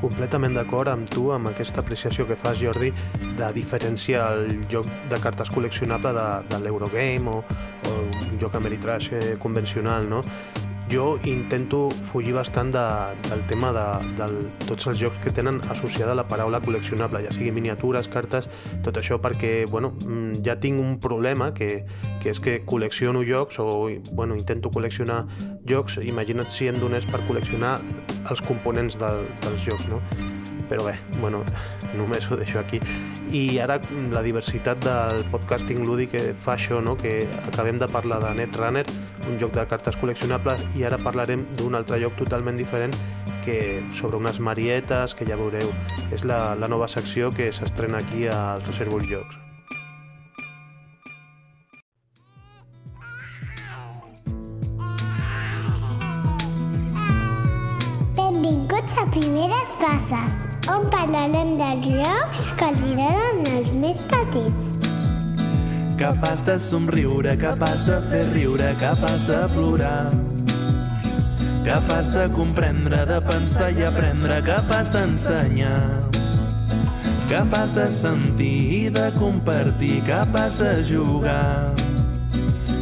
completament d'acord amb tu, amb aquesta apreciació que fas, Jordi, de diferenciar el joc de cartes col·leccionable de, de l'Eurogame o, o un joc Ameritrash eh, convencional, no? Jo intento fugir bastant de, del tema de, de tots els jocs que tenen associada la paraula col·leccionable, ja sigui miniatures, cartes, tot això perquè bueno, mm, ja tinc un problema que, que és que col·lecciono jocs o bueno, intento col·leccionar jocs, imagina't si em donés per col·leccionar els components del, dels jocs, no? Però bé, bueno, només ho deixo aquí. I ara la diversitat del podcasting lúdic fa això, no? que acabem de parlar de Netrunner, un joc de cartes col·leccionables, i ara parlarem d'un altre joc totalment diferent que sobre unes marietes que ja veureu. És la, la nova secció que s'estrena aquí als Reservoir Jocs. Benvinguts a Primeres Passes, on parlarem dels jocs que els agraden als més petits. Capaç de somriure, capaç de fer riure, capaç de plorar. Capaç de comprendre, de pensar i aprendre, capaç d'ensenyar. Capaç de sentir i de compartir, capaç de jugar.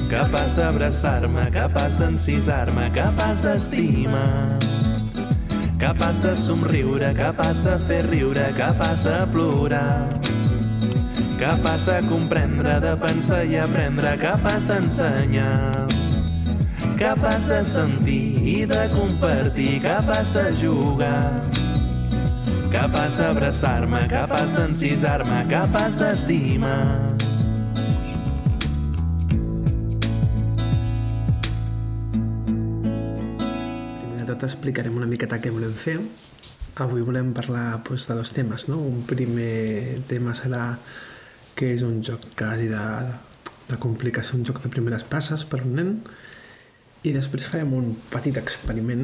Capaç d'abraçar-me, capaç d'encisar-me, capaç d'estimar. Capaç de somriure, capaç de fer riure, capaç de plorar. Capaç de comprendre, de pensar i aprendre, capaç d'ensenyar. Capaç de sentir i de compartir, capaç de jugar. Capaç d'abraçar-me, capaç d'encisar-me, capaç d'estimar. Tot explicarem una miqueta què volem fer. Avui volem parlar doncs, de dos temes. No? Un primer tema serà que és un joc quasi de, de complicació, un joc de primeres passes per un nen, i després farem un petit experiment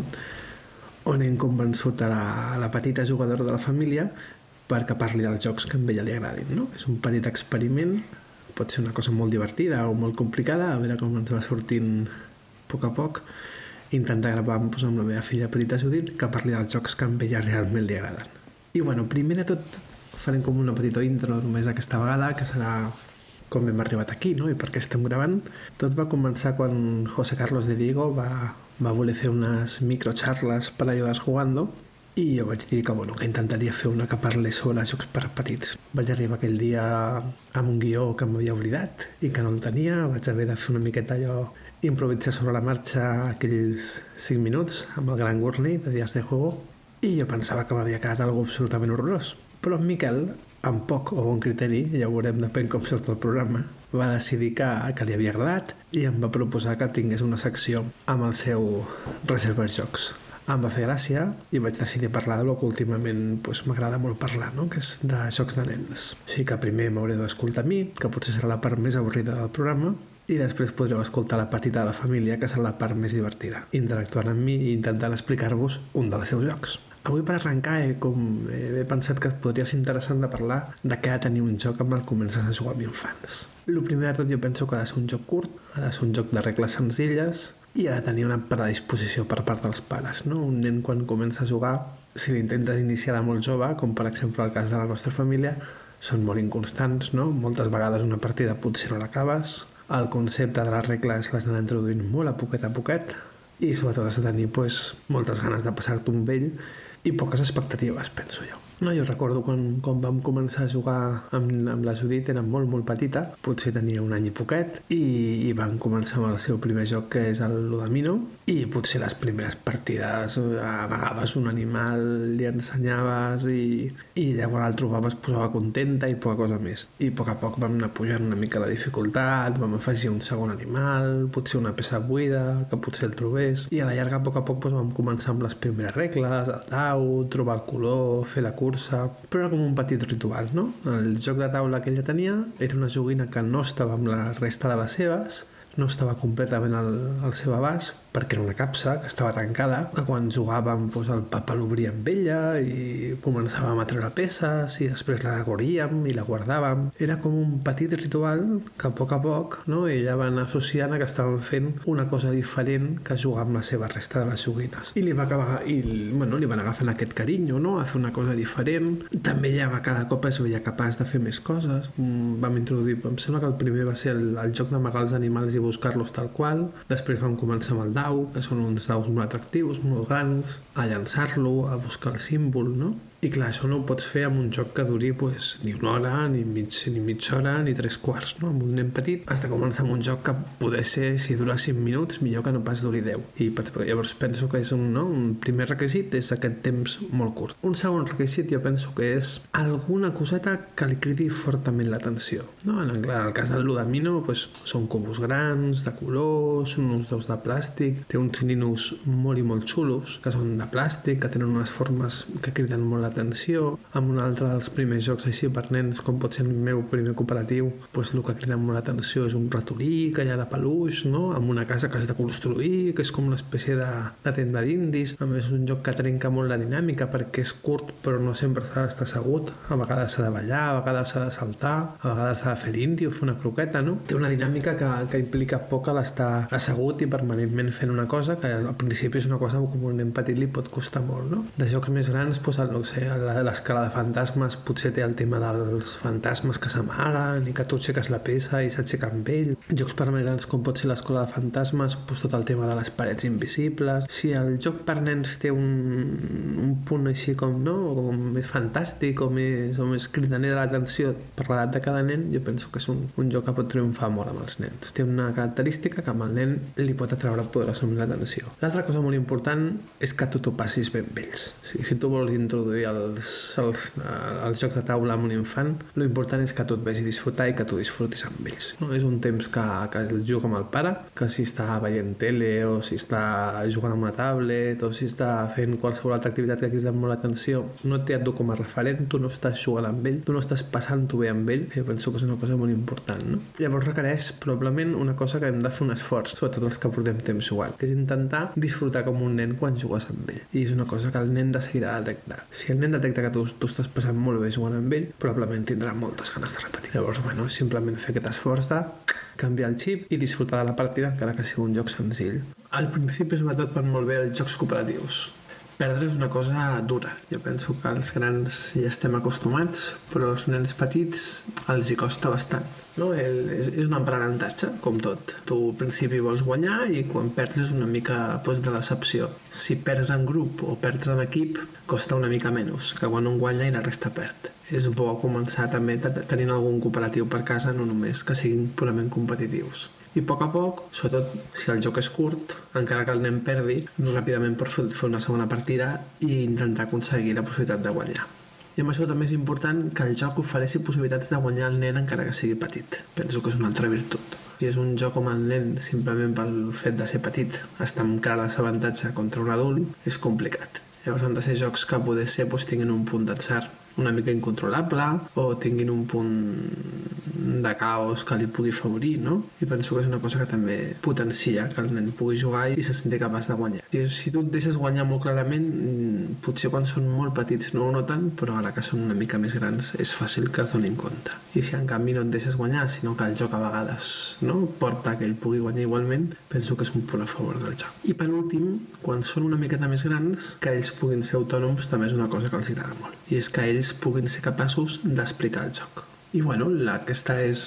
on hem convençut a la, a la petita jugadora de la família perquè parli dels jocs que a ella li agradin. No? És un petit experiment, pot ser una cosa molt divertida o molt complicada, a veure com ens va sortint a poc a poc, intentar gravar doncs, amb la meva filla petita Judit que parli dels jocs que a ella realment li agraden. I bueno, primer de tot farem com una petita intro només aquesta vegada, que serà com hem arribat aquí no? i per què estem gravant. Tot va començar quan José Carlos de Diego va, va voler fer unes microxarles per ajudar jugando i jo vaig dir que, bueno, que intentaria fer una que parlés sobre jocs per petits. Vaig arribar aquell dia amb un guió que m'havia oblidat i que no el tenia, vaig haver de fer una miqueta allò improvisar sobre la marxa aquells 5 minuts amb el gran Gurney de Dies de Juego i jo pensava que m'havia quedat algo absolutament horrorós. Però en Miquel, amb poc o bon criteri, ja ho veurem depèn com surt el programa, va decidir que, que li havia agradat i em va proposar que tingués una secció amb el seu Reserva Jocs. Em va fer gràcia i vaig decidir parlar de lo que últimament pues, m'agrada molt parlar, no? que és de jocs de nens. Sigui que primer m'hauré d'escoltar a mi, que potser serà la part més avorrida del programa, i després podreu escoltar la petita de la família, que serà la part més divertida, interactuant amb mi i intentant explicar-vos un dels seus jocs. Avui per arrencar he, com, he pensat que podria ser interessant de parlar de què ha de tenir un joc amb el comences a jugar amb infants. El primer de tot jo penso que ha de ser un joc curt, ha de ser un joc de regles senzilles i ha de tenir una predisposició per part dels pares. No? Un nen quan comença a jugar, si l'intentes iniciar de molt jove, com per exemple el cas de la nostra família, són molt inconstants, no? Moltes vegades una partida potser no l'acabes, el concepte de les regles les han introduint molt a poquet a poquet i sobretot has de tenir pues, moltes ganes de passar-te un vell i poques expectatives, penso jo. No, jo recordo quan, quan vam començar a jugar amb, amb la Judit, era molt, molt petita, potser tenia un any i poquet, i, i van començar amb el seu primer joc, que és el Ludamino, i potser les primeres partides amagaves un animal, li ensenyaves, i, i llavors el trobaves posava contenta i poca cosa més. I a poc a poc vam anar pujant una mica la dificultat, vam afegir un segon animal, potser una peça buida, que potser el trobés, i a la llarga, a poc a poc, doncs, vam començar amb les primeres regles, el dau, trobar el color, fer la cursa, però era com un petit ritual, no? El joc de taula que ella tenia era una joguina que no estava amb la resta de les seves, no estava completament al, al seu abast, perquè era una capsa que estava tancada, que quan jugàvem doncs, el papa l'obria amb ella i començàvem a treure peces i després la guaríem i la guardàvem. Era com un petit ritual que a poc a poc no, ella va anar associant a que estàvem fent una cosa diferent que jugar amb la seva resta de les joguines. I li va acabar, i, bueno, li van agafant aquest carinyo, no?, a fer una cosa diferent. També ella va cada cop es veia capaç de fer més coses. Mm, vam introduir, em sembla que el primer va ser el, el joc d'amagar els animals i buscar-los tal qual. Després vam començar amb el dau, que són uns daus molt atractius, molt grans, a llançar-lo, a buscar el símbol, no? I clar, això no ho pots fer amb un joc que duri pues, ni una hora, ni, mig, ni mitja hora, ni tres quarts, no? Amb un nen petit has de començar amb un joc que poder ser, si dura 5 minuts, millor que no pas duri 10. I per, llavors penso que és un, no? un primer requisit és aquest temps molt curt. Un segon requisit jo penso que és alguna coseta que li cridi fortament l'atenció. No? En, el, en el cas del Ludamino pues, són cubos grans, de color, són uns dos de plàstic, té uns ninos molt i molt xulos, que són de plàstic, que tenen unes formes que criden molt l'atenció. Amb un altre dels primers jocs així per nens, com pot ser el meu primer cooperatiu, pues, el que crida molt l'atenció és un ratolí que hi ha de peluix, no? amb una casa que has de construir, que és com una espècie de, de tenda d'indis. A més, és un joc que trenca molt la dinàmica perquè és curt però no sempre s'ha d'estar assegut. A vegades s'ha de ballar, a vegades s'ha de saltar, a vegades s'ha de fer l'indi o fer una croqueta, no? Té una dinàmica que, que implica poc l'estar assegut i permanentment fent una cosa que al principi és una cosa com un nen petit li pot costar molt, no? De jocs més grans, doncs, sé, l'escala de fantasmes potser té el tema dels fantasmes que s'amaguen i que tu aixeques la peça i s'aixeca amb ell. Jocs per grans com pot ser l'escola de fantasmes, doncs tot el tema de les parets invisibles. Si el joc per nens té un, un punt així com, no? com més fantàstic o més, o més cridaner de l'atenció per l'edat de cada nen, jo penso que és un, un joc que pot triomfar molt amb els nens. Té una característica que amb el nen li pot atraure poderosament l'atenció. L'altra cosa molt important és que tu t'ho passis ben amb ells. O sigui, si tu vols introduir els, els, els jocs de taula amb un infant, lo important és que tu et vegi disfrutar i que tu disfrutis amb ells. No? És un temps que, que el juga amb el pare, que si està veient tele o si està jugant amb una tablet o si està fent qualsevol altra activitat que crida molt l'atenció, no té et du com a referent, tu no estàs jugant amb ell, tu no estàs passant-ho bé amb ell, jo penso que és una cosa molt important. No? Llavors requereix probablement una cosa que hem de fer un esforç, sobretot els que portem temps jugant, que és intentar disfrutar com un nen quan jugues amb ell. I és una cosa que el nen de seguida detecta. Si el nen detecta que tu estàs passant molt bé jugant amb ell, probablement tindrà moltes ganes de repetir. Llavors, bueno, simplement fer aquest esforç de canviar el xip i disfrutar de la partida encara que sigui un joc senzill. Al principi sobretot van molt bé els jocs cooperatius. Perdre és una cosa dura. Jo penso que els grans ja estem acostumats, però als nens petits els hi costa bastant. No? El, és, és un aprenentatge, com tot. Tu al principi vols guanyar i quan perds és una mica pues, de decepció. Si perds en grup o perds en equip, costa una mica menys que quan un guanya i la resta perd. És bo començar també tenint algun cooperatiu per casa, no només que siguin purament competitius i a poc a poc, sobretot si el joc és curt, encara que el nen perdi, ràpidament per fer una segona partida i intentar aconseguir la possibilitat de guanyar. I amb això també és important que el joc ofereixi possibilitats de guanyar el nen encara que sigui petit. Penso que és una altra virtut. Si és un joc com el nen simplement pel fet de ser petit està amb clar desavantatge contra un adult, és complicat. Llavors han de ser jocs que poder ser doncs, tinguin un punt d'atzar una mica incontrolable o tinguin un punt de caos que li pugui favorir, no? I penso que és una cosa que també potencia que el nen pugui jugar i se senti capaç de guanyar. Si, si tu et deixes guanyar molt clarament, mm, potser quan són molt petits no ho noten, però ara que són una mica més grans és fàcil que es donin compte. I si en canvi no et deixes guanyar, sinó que el joc a vegades no, porta que ell pugui guanyar igualment, penso que és un punt a favor del joc. I per últim, quan són una miqueta més grans, que ells puguin ser autònoms també és una cosa que els agrada molt. I és que ells puguin ser capaços d'explicar el joc i bueno, la, aquesta és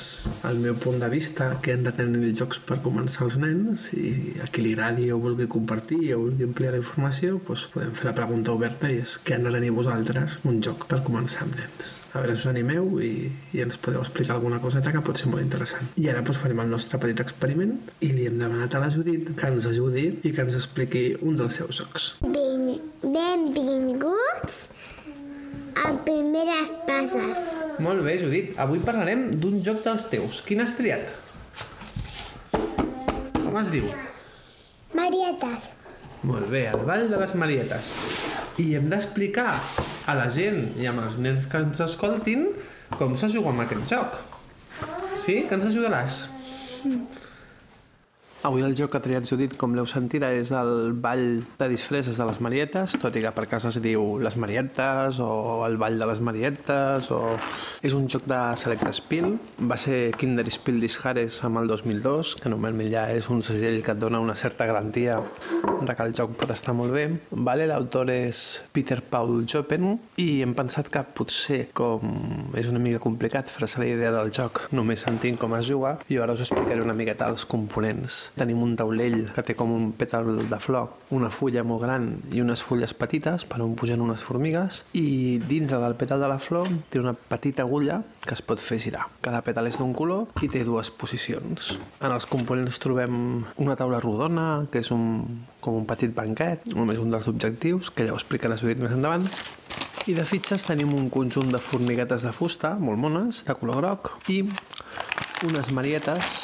el meu punt de vista que han de tenir els jocs per començar els nens i a qui li agradi o vulgui compartir o vulgui ampliar la informació doncs podem fer la pregunta oberta i és què han de tenir vosaltres un joc per començar amb nens. A veure si us animeu i, i ens podeu explicar alguna coseta que pot ser molt interessant. I ara doncs, farem el nostre petit experiment i li hem demanat a la Judit que ens ajudi i que ens expliqui un dels seus jocs. Ben, benvinguts a Primeres Passes. Molt bé, Judit. Avui parlarem d'un joc dels teus. Quin has triat? Com es diu? Marietes. Molt bé, el Ball de les Marietes. I hem d'explicar a la gent i amb els nens que ens escoltin com se juga amb aquest joc. Sí? Que ens ajudaràs? Mm. Avui el joc que ha triat Judit, com l'heu sentida, és el ball de disfresses de les Marietes, tot i que per casa es diu les Marietes o el ball de les Marietes o... És un joc de Select Spiel, va ser Kinder Spiel Dishares amb el 2002, que normalment ja és un segell que et dona una certa garantia de que el joc pot estar molt bé. Vale, L'autor és Peter Paul Jopen i hem pensat que potser, com és una mica complicat fer-se la idea del joc només sentint com es juga, i ara us explicaré una miqueta els components tenim un taulell que té com un pètal de flor, una fulla molt gran i unes fulles petites per on pugen unes formigues i dintre del pètal de la flor té una petita agulla que es pot fer girar. Cada pètal és d'un color i té dues posicions. En els components trobem una taula rodona, que és un, com un petit banquet, només un dels objectius, que ja ho explicarà Judit més endavant, i de fitxes tenim un conjunt de formiguetes de fusta, molt mones, de color groc, i unes marietes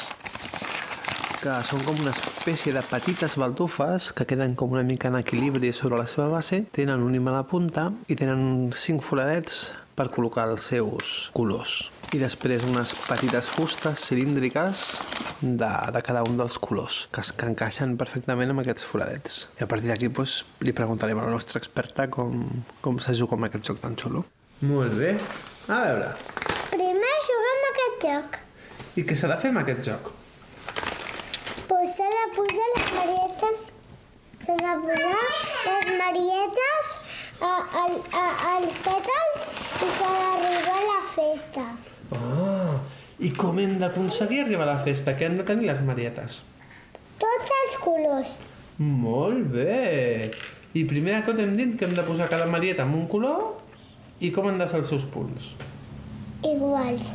que són com una espècie de petites baldufes que queden com una mica en equilibri sobre la seva base, tenen un imant a la punta i tenen cinc foradets per col·locar els seus colors. I després unes petites fustes cilíndriques de, de cada un dels colors, que, es, que encaixen perfectament amb aquests foradets. I a partir d'aquí doncs, li preguntarem a la nostra experta com, com se juga amb aquest joc tan xulo. Molt bé. A veure, Primer jugar amb aquest joc. i què s'ha de fer amb aquest joc? Pues s'ha de posar les marietes, s'ha de posar les marietes a, a, a, als pètals i s'ha d'arribar a la festa. Ah, i com hem d'aconseguir arribar a la festa? Què han de tenir les marietes? Tots els colors. Molt bé. I primer de tot hem dit que hem de posar cada marieta en un color i com han de ser els seus punts. Iguals.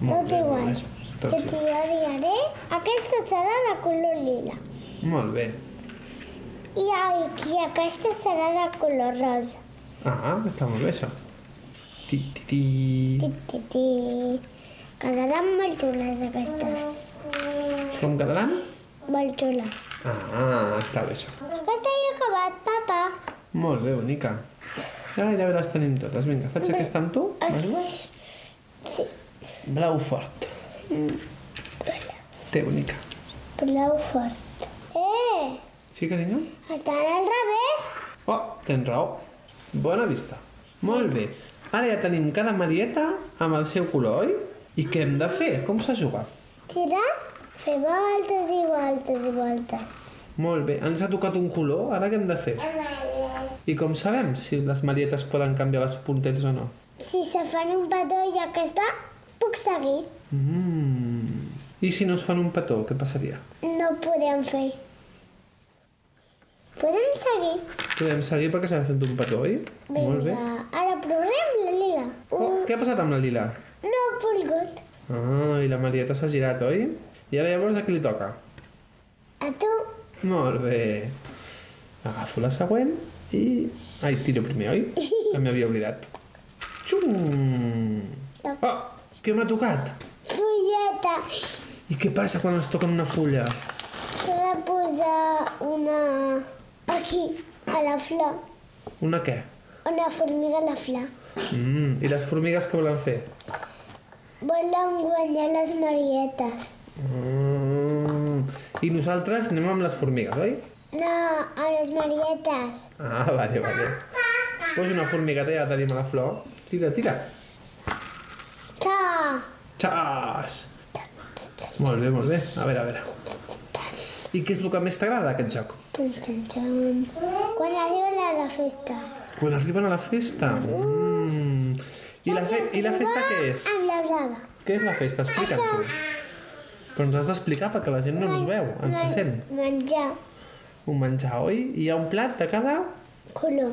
Molt Tot bé, molt iguals. Bé. Que Tot t'hi diré. Aquesta serà de color lila. Molt bé. I, i aquesta serà de color rosa. Ah, està molt bé això. Ti, ti, ti. Ti, ti, ti. Quedaran molt xules aquestes. Com quedaran? Molt xules. Ah, està bé això. Aquesta ja ha acabat, papa. Molt bé, bonica. Ara ja les tenim totes. Vinga, faig aquesta amb tu. m'ajudes? Sí. Blau fort. Té, bonica. Blau fort. Eh, Sí, carinyo? estan al revés. Oh, tens raó. Bona vista. Molt bé. Ara ja tenim cada marieta amb el seu color, oi? I què hem de fer? Com se juga? Tirar, fer voltes i voltes i voltes. Molt bé. Ens ha tocat un color, ara què hem de fer? I com sabem si les marietes poden canviar les puntetes o no? Si se fan un petó i aquesta, puc seguir. Mm. I si no es fan un petó, què passaria? No podem fer. Podem seguir. Podem seguir perquè s'ha fet un petó, oi? Molt bé. Vinga, ara provem la lila. Oh, què ha passat amb la lila? No ha volgut. Ah, i la marieta s'ha girat, oi? I ara llavors a qui li toca? A tu. Molt bé. Agafo la següent i... Ai, tiro primer, oi? Que m'havia oblidat. Xum! Oh, què m'ha tocat? Fulleta. I què passa quan es toca en una fulla? S'ha de posar una... Aquí, a la flor. Una què? Una formiga a la flor. Mm, I les formigues què volen fer? Volen guanyar les marietes. Mm. I nosaltres anem amb les formigues, oi? No, a les marietes. Ah, vale, vale. Pues una formigueta ja la tenim a la flor. Tira, tira. Ta. Xas! Molt bé, molt bé. A veure, a veure. I què és el que més t'agrada d'aquest joc? Quan arriba la, la festa. Quan arriben a la festa. Mm. I, la fe I la festa què és? Amb la brava. Què és la festa? Explica'ns-ho. Però ens has d'explicar perquè la gent no ens veu, ens sent. Menjar. Un menjar, oi? I hi ha un plat de cada... color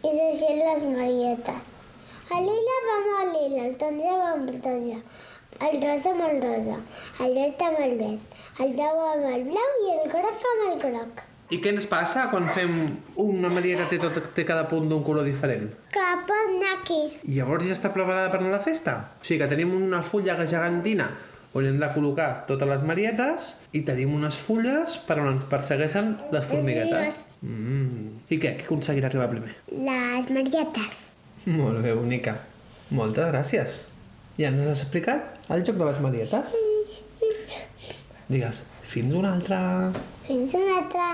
i deixem les marietes. El lila va amb el lila, el taronja va amb el taronja, el rosa amb el rosa, el verd amb el verd, el blau amb el blau i el groc amb el groc. I què ens passa quan fem una marieta que té, tot, té cada punt d'un color diferent? Que pot anar aquí. I llavors ja està preparada per anar a la festa? O sigui que tenim una fulla gegantina on hem de col·locar totes les marietes i tenim unes fulles per on ens persegueixen les formiguetes. Mm. I què? Qui aconseguirà arribar primer? Les marietes. Molt bé, bonica. Moltes gràcies. Ja ens has explicat el joc de les marietes? Digues, fins una altra... Fins una altra.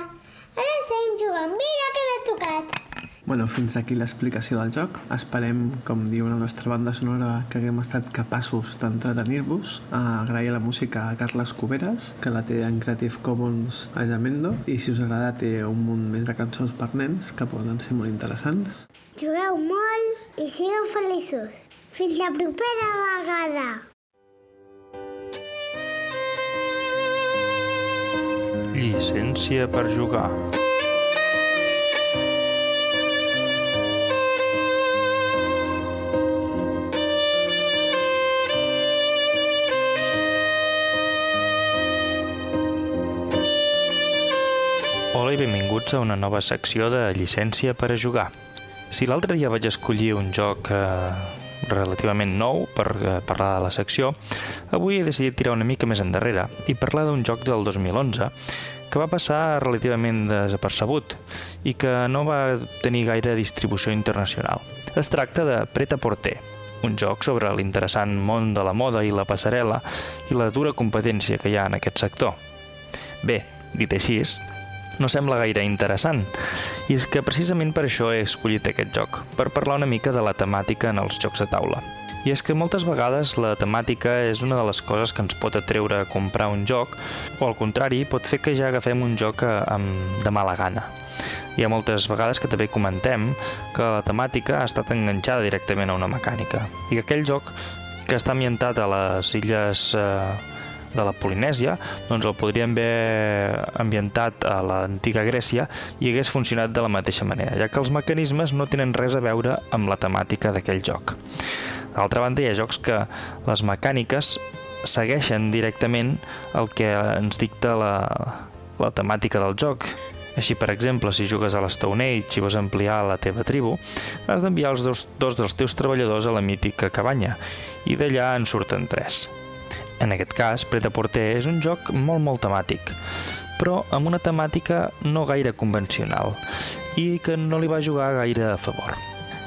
Ara seguim jugant. Mira que m'ha tocat. Bueno, fins aquí l'explicació del joc. Esperem, com diu la nostra banda sonora, que haguem estat capaços d'entretenir-vos. Uh, agrair la música a Carles Cuberes, que la té en Creative Commons a Jamendo, i si us agrada té un munt més de cançons per nens que poden ser molt interessants. Jugueu molt i sigueu feliços. Fins la propera vegada. Llicència per jugar. Hola i benvinguts a una nova secció de llicència per a jugar. Si l'altre dia vaig escollir un joc eh, relativament nou per eh, parlar de la secció, avui he decidit tirar una mica més endarrere i parlar d'un joc del 2011 que va passar relativament desapercebut i que no va tenir gaire distribució internacional. Es tracta de Preta Porter, un joc sobre l'interessant món de la moda i la passarel·la i la dura competència que hi ha en aquest sector. Bé, dit així, no sembla gaire interessant. I és que precisament per això he escollit aquest joc, per parlar una mica de la temàtica en els jocs de taula. I és que moltes vegades la temàtica és una de les coses que ens pot atreure a comprar un joc, o al contrari, pot fer que ja agafem un joc amb, de mala gana. Hi ha moltes vegades que també comentem que la temàtica ha estat enganxada directament a una mecànica i que aquell joc que està ambientat a les illes eh, de la Polinèsia, doncs el podríem haver ambientat a l'antiga Grècia i hagués funcionat de la mateixa manera, ja que els mecanismes no tenen res a veure amb la temàtica d'aquell joc. D'altra banda, hi ha jocs que les mecàniques segueixen directament el que ens dicta la, la temàtica del joc. Així, per exemple, si jugues a l'Stone Age i vols ampliar la teva tribu, has d'enviar els dos, dos dels teus treballadors a la mítica cabanya, i d'allà en surten tres. En aquest cas, Preta Porter és un joc molt molt temàtic, però amb una temàtica no gaire convencional i que no li va jugar gaire a favor.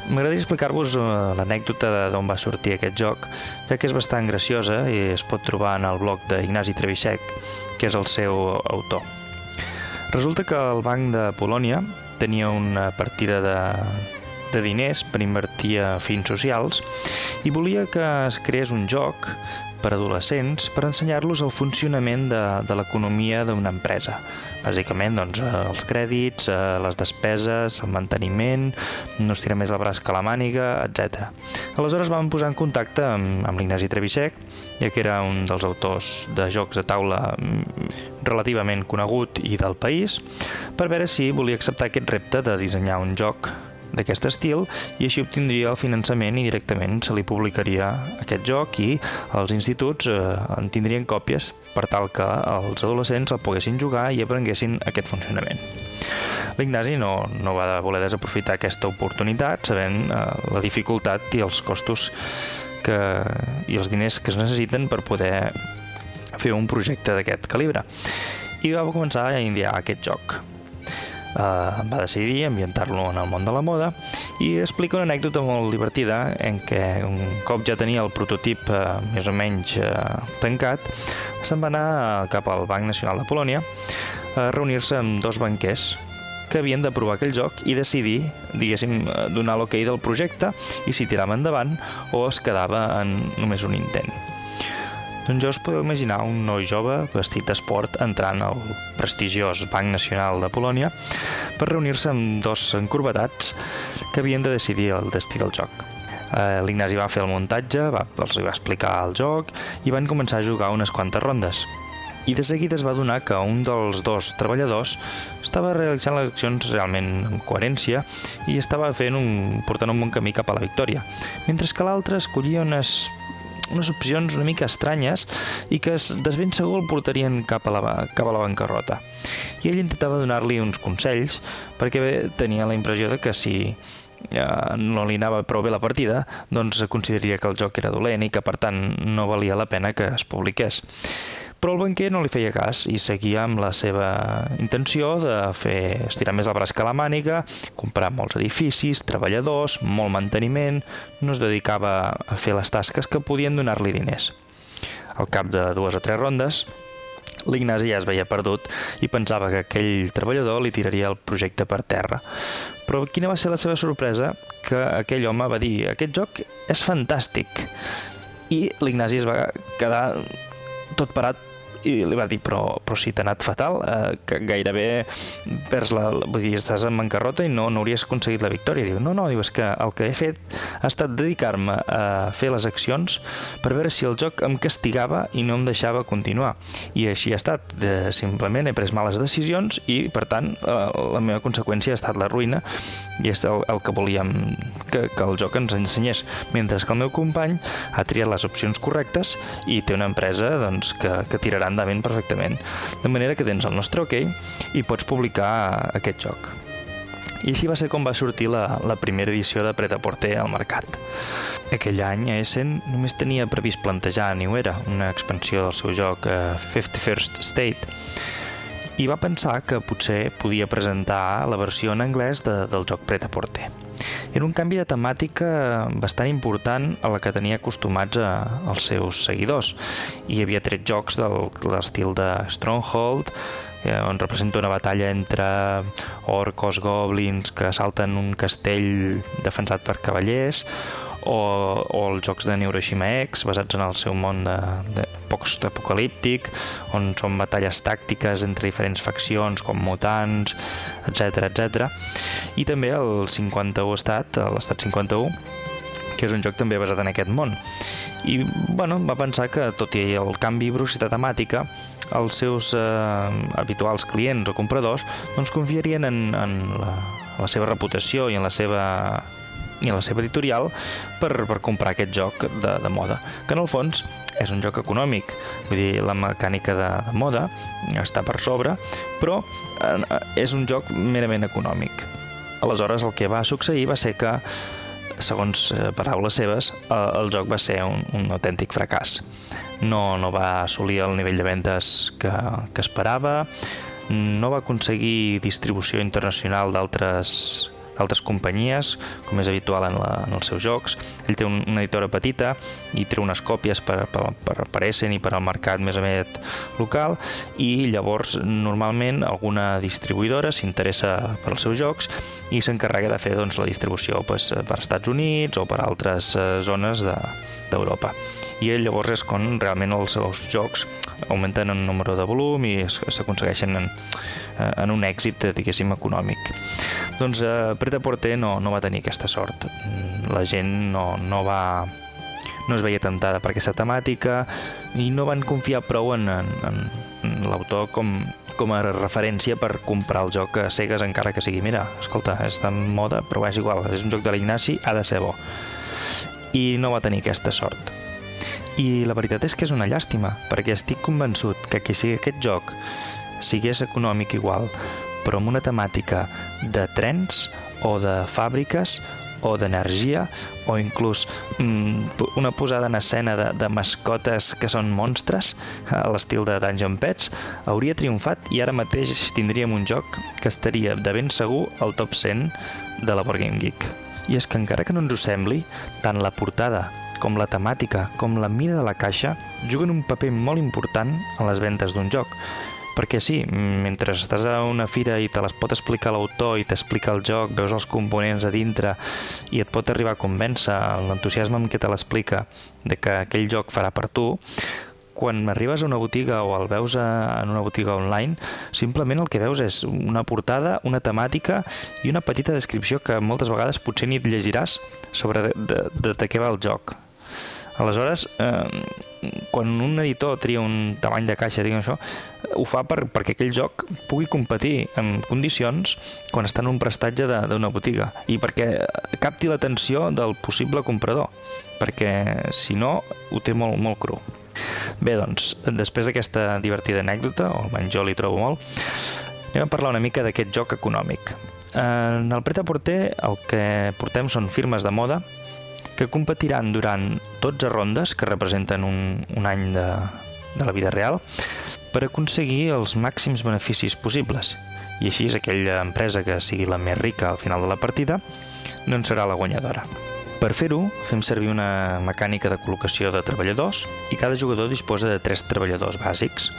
M'agradaria explicar-vos uh, l'anècdota d'on va sortir aquest joc, ja que és bastant graciosa i es pot trobar en el blog d'Ignasi Trevisec, que és el seu autor. Resulta que el Banc de Polònia tenia una partida de, de diners per invertir a fins socials i volia que es creés un joc per adolescents per ensenyar-los el funcionament de, de l'economia d'una empresa. Bàsicament, doncs, eh, els crèdits, eh, les despeses, el manteniment, no es tira més el braç que la màniga, etc. Aleshores vam posar en contacte amb, amb l'Ignasi Trevisec, ja que era un dels autors de jocs de taula mm, relativament conegut i del país, per veure si volia acceptar aquest repte de dissenyar un joc d'aquest estil i així obtindria el finançament i directament se li publicaria aquest joc i els instituts eh, en tindrien còpies per tal que els adolescents el poguessin jugar i aprenguessin aquest funcionament. L'Ignasi no, no va voler desaprofitar aquesta oportunitat sabent eh, la dificultat i els costos que, i els diners que es necessiten per poder fer un projecte d'aquest calibre. I va començar a indiar aquest joc va decidir ambientar-lo en el món de la moda i explica una anècdota molt divertida en què un cop ja tenia el prototip eh, més o menys eh, tancat, se'n va anar cap al Banc Nacional de Polònia a reunir-se amb dos banquers que havien de provar aquell joc i decidir, diguéssim, donar l'hoquei del projecte i si tirava endavant o es quedava en només un intent. Doncs ja us podeu imaginar un noi jove vestit d'esport entrant al prestigiós Banc Nacional de Polònia per reunir-se amb dos encorbatats que havien de decidir el destí del joc. Eh, L'Ignasi va fer el muntatge, va, els va explicar el joc i van començar a jugar unes quantes rondes. I de seguida es va donar que un dels dos treballadors estava realitzant les accions realment amb coherència i estava fent un, portant un bon camí cap a la victòria, mentre que l'altre escollia unes unes opcions una mica estranyes i que de ben segur el portarien cap a la, cap a la bancarrota. I ell intentava donar-li uns consells perquè tenia la impressió de que si eh, no li anava prou bé la partida, doncs consideraria que el joc era dolent i que per tant no valia la pena que es publiqués. Però el banquer no li feia cas i seguia amb la seva intenció de fer estirar més el braç que la màniga, comprar molts edificis, treballadors, molt manteniment, no es dedicava a fer les tasques que podien donar-li diners. Al cap de dues o tres rondes, l'Ignasi ja es veia perdut i pensava que aquell treballador li tiraria el projecte per terra. Però quina va ser la seva sorpresa? Que aquell home va dir aquest joc és fantàstic. I l'Ignasi es va quedar tot parat i li va dir, però, però si t'ha anat fatal, eh, que gairebé perds la, vull dir, estàs en bancarrota i no, no hauries aconseguit la victòria. Diu, no, no, diu, és que el que he fet ha estat dedicar-me a fer les accions per veure si el joc em castigava i no em deixava continuar. I així ha estat. De, simplement he pres males decisions i, per tant, eh, la meva conseqüència ha estat la ruïna i és el, el que volíem que, que el joc ens ensenyés. Mentre que el meu company ha triat les opcions correctes i té una empresa doncs, que, que tirarà endavant perfectament. De manera que tens el nostre OK i pots publicar aquest joc. I així va ser com va sortir la, la primera edició de Pret a Porter al mercat. Aquell any, Essen només tenia previst plantejar New Era, una expansió del seu joc uh, 51st State, i va pensar que potser podia presentar la versió en anglès de, del joc Pret a Porter. Era un canvi de temàtica bastant important a la que tenia acostumats a, als seus seguidors. Hi havia tret jocs de l'estil de Stronghold, eh, on representa una batalla entre orcos, goblins que salten un castell defensat per cavallers, o, o els jocs de Neuroshima X basats en el seu món de, de post-apocalíptic on són batalles tàctiques entre diferents faccions com mutants etc etc. i també el 51 estat, l'estat 51 que és un joc també basat en aquest món i bueno, va pensar que tot i el canvi brusc de temàtica els seus eh, habituals clients o compradors doncs confiarien en, en la, la seva reputació i en la seva i a la seva editorial per, per comprar aquest joc de, de moda, que en el fons és un joc econòmic, vull dir, la mecànica de, de moda està per sobre, però eh, és un joc merament econòmic. Aleshores, el que va succeir va ser que, segons eh, paraules seves, eh, el joc va ser un, un autèntic fracàs. No, no va assolir el nivell de vendes que, que esperava, no va aconseguir distribució internacional d'altres altres companyies, com és habitual en, la, en els seus jocs. Ell té un, una editora petita i treu unes còpies per, per, per, per Essen i per al mercat més o menys local i llavors normalment alguna distribuïdora s'interessa per als seus jocs i s'encarrega de fer doncs, la distribució doncs, per Estats Units o per altres eh, zones d'Europa. De, I ell llavors és quan realment els seus jocs augmenten en número de volum i s'aconsegueixen en, eh, en un èxit, diguéssim, econòmic. Doncs eh, Preta Porter no, no va tenir aquesta sort. Mm, la gent no, no va no es veia tentada per aquesta temàtica i no van confiar prou en, en, en l'autor com, com a referència per comprar el joc a cegues encara que sigui, mira, escolta, és de moda, però és igual, és un joc de l'Ignasi, ha de ser bo. I no va tenir aquesta sort. I la veritat és que és una llàstima, perquè estic convençut que qui sigui aquest joc sigués econòmic igual, però amb una temàtica de trens o de fàbriques o d'energia o inclús mm, una posada en escena de, de mascotes que són monstres a l'estil de Dungeon Pets hauria triomfat i ara mateix tindríem un joc que estaria de ben segur al top 100 de la Board Game Geek. I és que encara que no ens ho sembli, tant la portada com la temàtica com la mida de la caixa juguen un paper molt important en les ventes d'un joc perquè sí, mentre estàs a una fira i te les pot explicar l'autor i t'explica el joc, veus els components a dintre i et pot arribar a convèncer l'entusiasme amb què te l'explica de que aquell joc farà per tu, quan arribes a una botiga o el veus a, en una botiga online, simplement el que veus és una portada, una temàtica i una petita descripció que moltes vegades potser ni et llegiràs sobre de, de, de, de què va el joc. Aleshores, eh, quan un editor tria un tamany de caixa, diguem això, ho fa per, perquè aquell joc pugui competir en condicions quan està en un prestatge d'una botiga i perquè capti l'atenció del possible comprador, perquè si no ho té molt, molt cru. Bé, doncs, després d'aquesta divertida anècdota, o almenys jo li trobo molt, anem a parlar una mica d'aquest joc econòmic. En el Pret a Porter el que portem són firmes de moda que competiran durant 12 rondes, que representen un, un any de, de la vida real, per aconseguir els màxims beneficis possibles. I així és aquella empresa que sigui la més rica al final de la partida, no en serà la guanyadora. Per fer-ho, fem servir una mecànica de col·locació de treballadors i cada jugador disposa de tres treballadors bàsics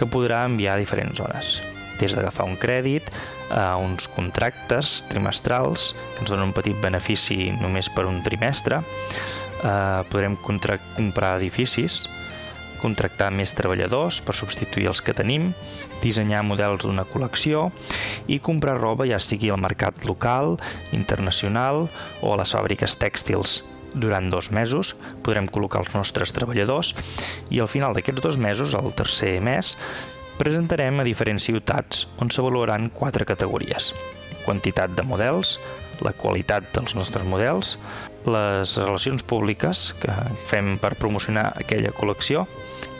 que podrà enviar a diferents zones des d'agafar un crèdit a uns contractes trimestrals que ens donen un petit benefici només per un trimestre. Eh, podrem comprar edificis contractar més treballadors per substituir els que tenim, dissenyar models d'una col·lecció i comprar roba ja sigui al mercat local, internacional o a les fàbriques tèxtils. Durant dos mesos podrem col·locar els nostres treballadors i al final d'aquests dos mesos, el tercer mes, presentarem a diferents ciutats on s'avaluaran quatre categories. Quantitat de models, la qualitat dels nostres models, les relacions públiques que fem per promocionar aquella col·lecció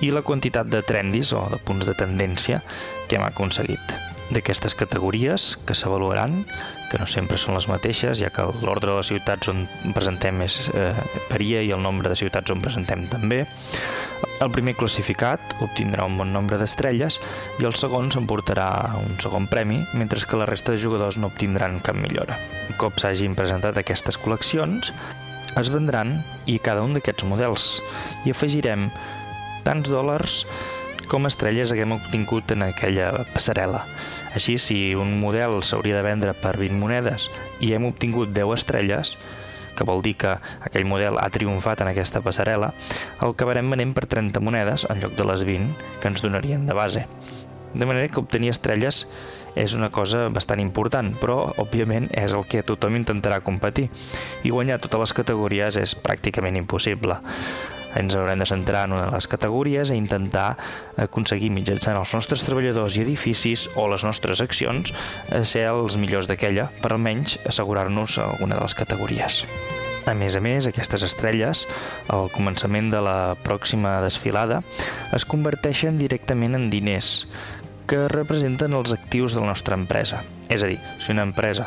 i la quantitat de trendis o de punts de tendència que hem aconseguit. D'aquestes categories que s'avaluaran, que no sempre són les mateixes, ja que l'ordre de les ciutats on presentem és eh, varia i el nombre de ciutats on presentem també, el primer classificat obtindrà un bon nombre d'estrelles i el segon s'emportarà un segon premi, mentre que la resta de jugadors no obtindran cap millora. Un cop s'hagin presentat aquestes col·leccions, es vendran i cada un d'aquests models hi afegirem tants dòlars com estrelles haguem obtingut en aquella passarel·la. Així, si un model s'hauria de vendre per 20 monedes i hem obtingut 10 estrelles, que vol dir que aquell model ha triomfat en aquesta passarel·la, el acabarem venent per 30 monedes en lloc de les 20 que ens donarien de base. De manera que obtenir estrelles és una cosa bastant important, però, òbviament, és el que tothom intentarà competir. I guanyar totes les categories és pràcticament impossible ens haurem de centrar en una de les categories i intentar aconseguir mitjançant els nostres treballadors i edificis o les nostres accions ser els millors d'aquella, per almenys assegurar-nos alguna de les categories. A més a més, aquestes estrelles, al començament de la pròxima desfilada, es converteixen directament en diners, que representen els actius de la nostra empresa. És a dir, si una empresa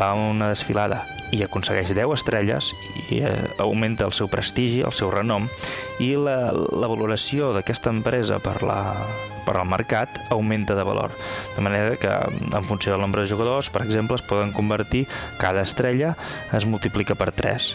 va a una desfilada i aconsegueix 10 estrelles i eh, augmenta el seu prestigi, el seu renom i la, la valoració d'aquesta empresa per, la, per al mercat augmenta de valor. De manera que en funció del nombre de jugadors, per exemple, es poden convertir, cada estrella es multiplica per 3.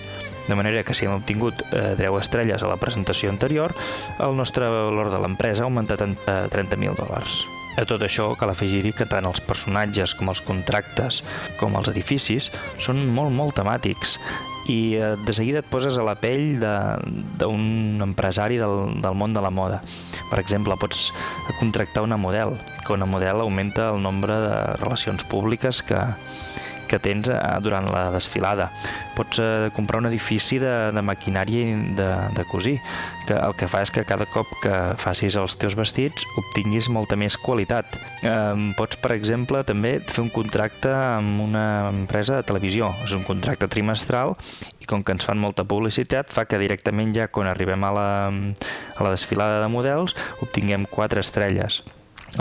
De manera que si hem obtingut eh, 10 estrelles a la presentació anterior, el nostre valor de l'empresa ha augmentat en eh, 30.000 dòlars. A tot això cal afegir-hi que tant els personatges com els contractes com els edificis són molt, molt temàtics i eh, de seguida et poses a la pell d'un empresari del, del món de la moda. Per exemple, pots contractar una model, que una model augmenta el nombre de relacions públiques que, que tens eh, durant la desfilada. Pots eh, comprar un edifici de, de maquinària de, de cosir, que el que fa és que cada cop que facis els teus vestits obtinguis molta més qualitat. Eh, pots, per exemple, també fer un contracte amb una empresa de televisió. És un contracte trimestral i com que ens fan molta publicitat fa que directament ja quan arribem a la, a la desfilada de models obtinguem quatre estrelles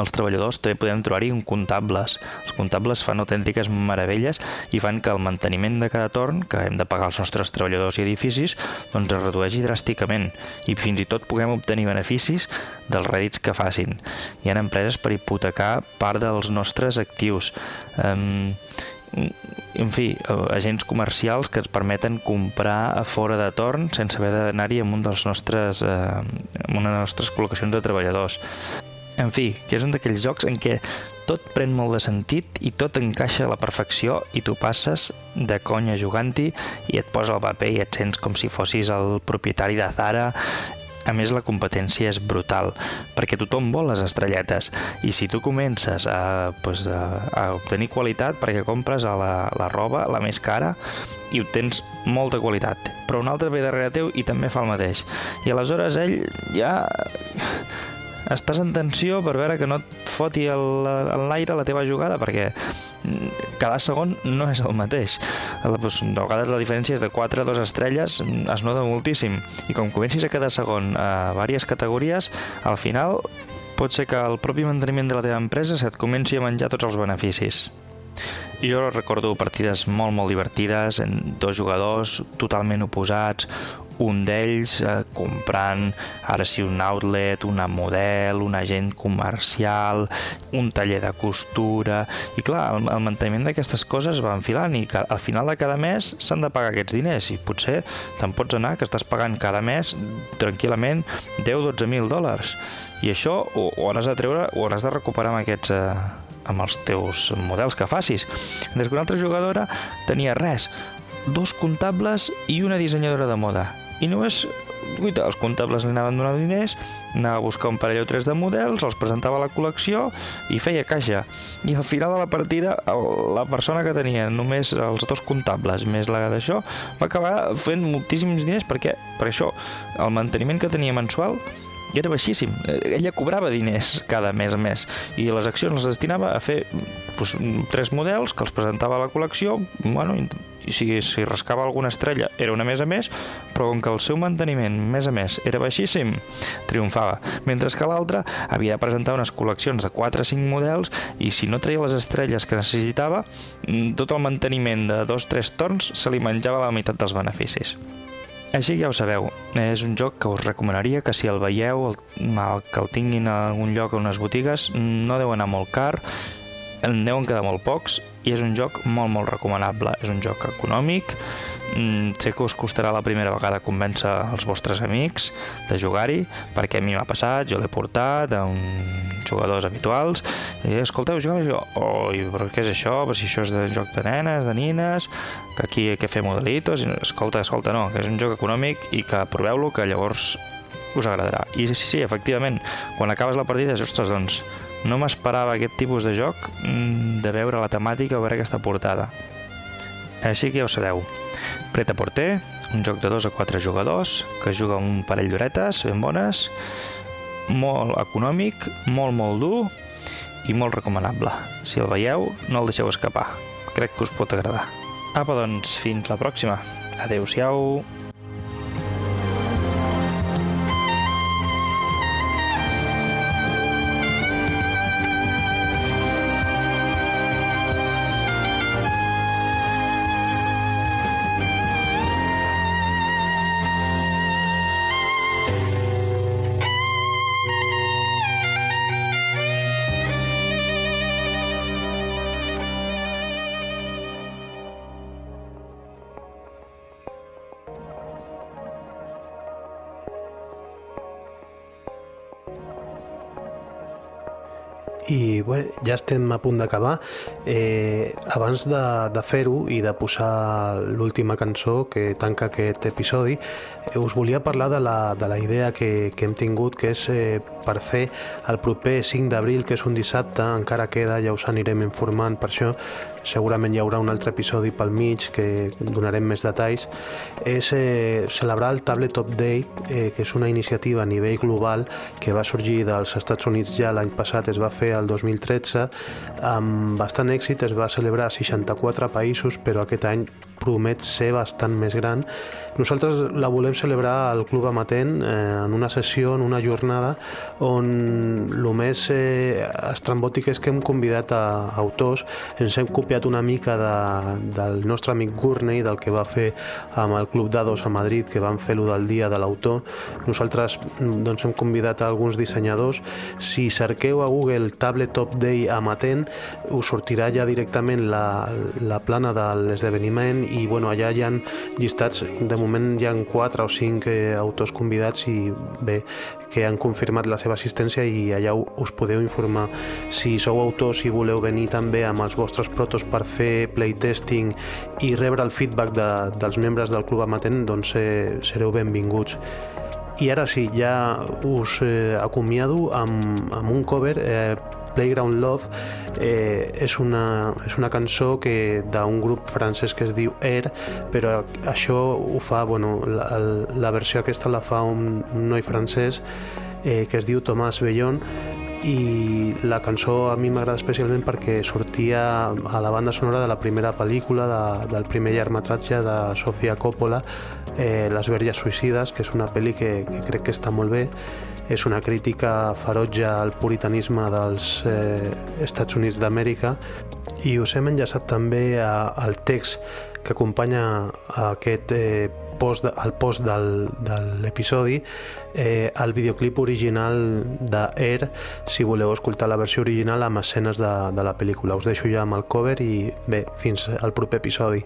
els treballadors també podem trobar-hi un comptables. Els comptables fan autèntiques meravelles i fan que el manteniment de cada torn, que hem de pagar als nostres treballadors i edificis, doncs es redueixi dràsticament i fins i tot puguem obtenir beneficis dels rèdits que facin. Hi ha empreses per hipotecar part dels nostres actius. Um, en fi, agents comercials que ens permeten comprar a fora de torn sense haver d'anar-hi amb un dels nostres, eh, amb una de les nostres col·locacions de treballadors. En fi, que és un d'aquells jocs en què tot pren molt de sentit i tot encaixa a la perfecció i tu passes de conya jugant-hi i et posa el paper i et sents com si fossis el propietari de Zara. A més, la competència és brutal, perquè tothom vol les estrelletes, i si tu comences a, pues, a, a obtenir qualitat perquè compres a la, la roba, la més cara, i obtens molta qualitat, però un altre ve darrere teu i també fa el mateix. I aleshores ell ja estàs en tensió per veure que no et foti l'aire la teva jugada, perquè cada segon no és el mateix. Doncs, a vegades la diferència és de 4 a 2 estrelles, es nota moltíssim. I com comencis a cada segon a diverses categories, al final pot ser que el propi manteniment de la teva empresa se't comenci a menjar tots els beneficis. Jo recordo partides molt, molt divertides, en dos jugadors totalment oposats, un d'ells eh, comprant ara sí un outlet, una model, un agent comercial, un taller de costura... I clar, el, el manteniment d'aquestes coses va enfilant i que, al final de cada mes s'han de pagar aquests diners i potser te'n pots anar que estàs pagant cada mes tranquil·lament 10-12 mil dòlars. I això ho, ho has de treure, ho has de recuperar amb aquests... Eh, amb els teus models que facis. Des que una altra jugadora tenia res, dos comptables i una dissenyadora de moda i només guita, els comptables li anaven donant diners, anava a buscar un parell o tres de models, els presentava a la col·lecció i feia caixa. I al final de la partida, el, la persona que tenia només els dos comptables més la d'això, va acabar fent moltíssims diners perquè, per això, el manteniment que tenia mensual i era baixíssim. Ella cobrava diners cada mes a mes i les accions les destinava a fer doncs, tres models que els presentava a la col·lecció, bueno, si, si rascava alguna estrella era una més a més, però com que el seu manteniment més a més era baixíssim, triomfava. Mentre que l'altre havia de presentar unes col·leccions de 4 o 5 models i si no treia les estrelles que necessitava, tot el manteniment de 2-3 torns se li menjava la meitat dels beneficis. Així ja ho sabeu, és un joc que us recomanaria que si el veieu, el, el que el tinguin a algun lloc o unes botigues, no deu anar molt car, en deuen quedar molt pocs i és un joc molt molt recomanable. És un joc econòmic, mm, sé que us costarà la primera vegada convèncer els vostres amics de jugar-hi, perquè a mi m'ha passat, jo l'he portat a uns jugadors habituals, i escolteu, juguem jo, oi, però què és això? Però si això és de joc de nenes, de nines, que aquí que fer modelitos, i escolta, escolta, no, que és un joc econòmic i que proveu-lo, que llavors us agradarà. I sí, sí, efectivament, quan acabes la partida, ostres, doncs, no m'esperava aquest tipus de joc mm, de veure la temàtica o veure aquesta portada. Així que ja ho sabeu. Preta Porter, un joc de 2 a 4 jugadors que juga un parell d'horetes ben bones, molt econòmic, molt molt dur i molt recomanable. Si el veieu, no el deixeu escapar. Crec que us pot agradar. Apa, doncs, fins la pròxima. Adéu-siau. Ja estem a punt d'acabar. Eh, abans de, de fer-ho i de posar l'última cançó que tanca aquest episodi, eh, us volia parlar de la, de la idea que, que hem tingut, que és eh, per fer el proper 5 d'abril, que és un dissabte, encara queda, ja us anirem informant per això, segurament hi haurà un altre episodi pel mig que donarem més detalls, és eh, celebrar el Tabletop Day, eh, que és una iniciativa a nivell global que va sorgir dels Estats Units ja l'any passat, es va fer el 2013, amb bastant èxit, es va celebrar a 64 països, però aquest any promet ser bastant més gran. Nosaltres la volem celebrar al Club Amatent eh, en una sessió, en una jornada, on el més eh, estrambòtic és que hem convidat a autors, ens hem copiat una mica de, del nostre amic Gurney, del que va fer amb el Club Dados a Madrid, que van fer-lo del dia de l'autor. Nosaltres doncs, hem convidat a alguns dissenyadors. Si cerqueu a Google Tabletop Day Amatent, us sortirà ja directament la, la plana de l'esdeveniment i bueno, allà hi ha llistats, de moment hi ha 4 o 5 eh, autors convidats i bé, que han confirmat la seva assistència i allà us podeu informar. Si sou autors i voleu venir també amb els vostres protos per fer playtesting i rebre el feedback de, dels membres del Club Amatent, doncs eh, sereu benvinguts. I ara sí, ja us eh, acomiado amb, amb un cover eh, Playground Love eh, és, una, és una cançó que d'un grup francès que es diu Air, però això ho fa, bueno, la, la versió aquesta la fa un, un noi francès eh, que es diu Tomàs Bellón i la cançó a mi m'agrada especialment perquè sortia a la banda sonora de la primera pel·lícula de, del primer llargmetratge de Sofia Coppola eh, Les verges suïcides que és una pel·li que, que crec que està molt bé és una crítica ferotge al puritanisme dels eh, Estats Units d'Amèrica i us hem enllaçat també a, al text que acompanya aquest eh, post, al post del, de l'episodi eh, el videoclip original d'Air si voleu escoltar la versió original amb escenes de, de la pel·lícula. Us deixo ja amb el cover i bé, fins al proper episodi.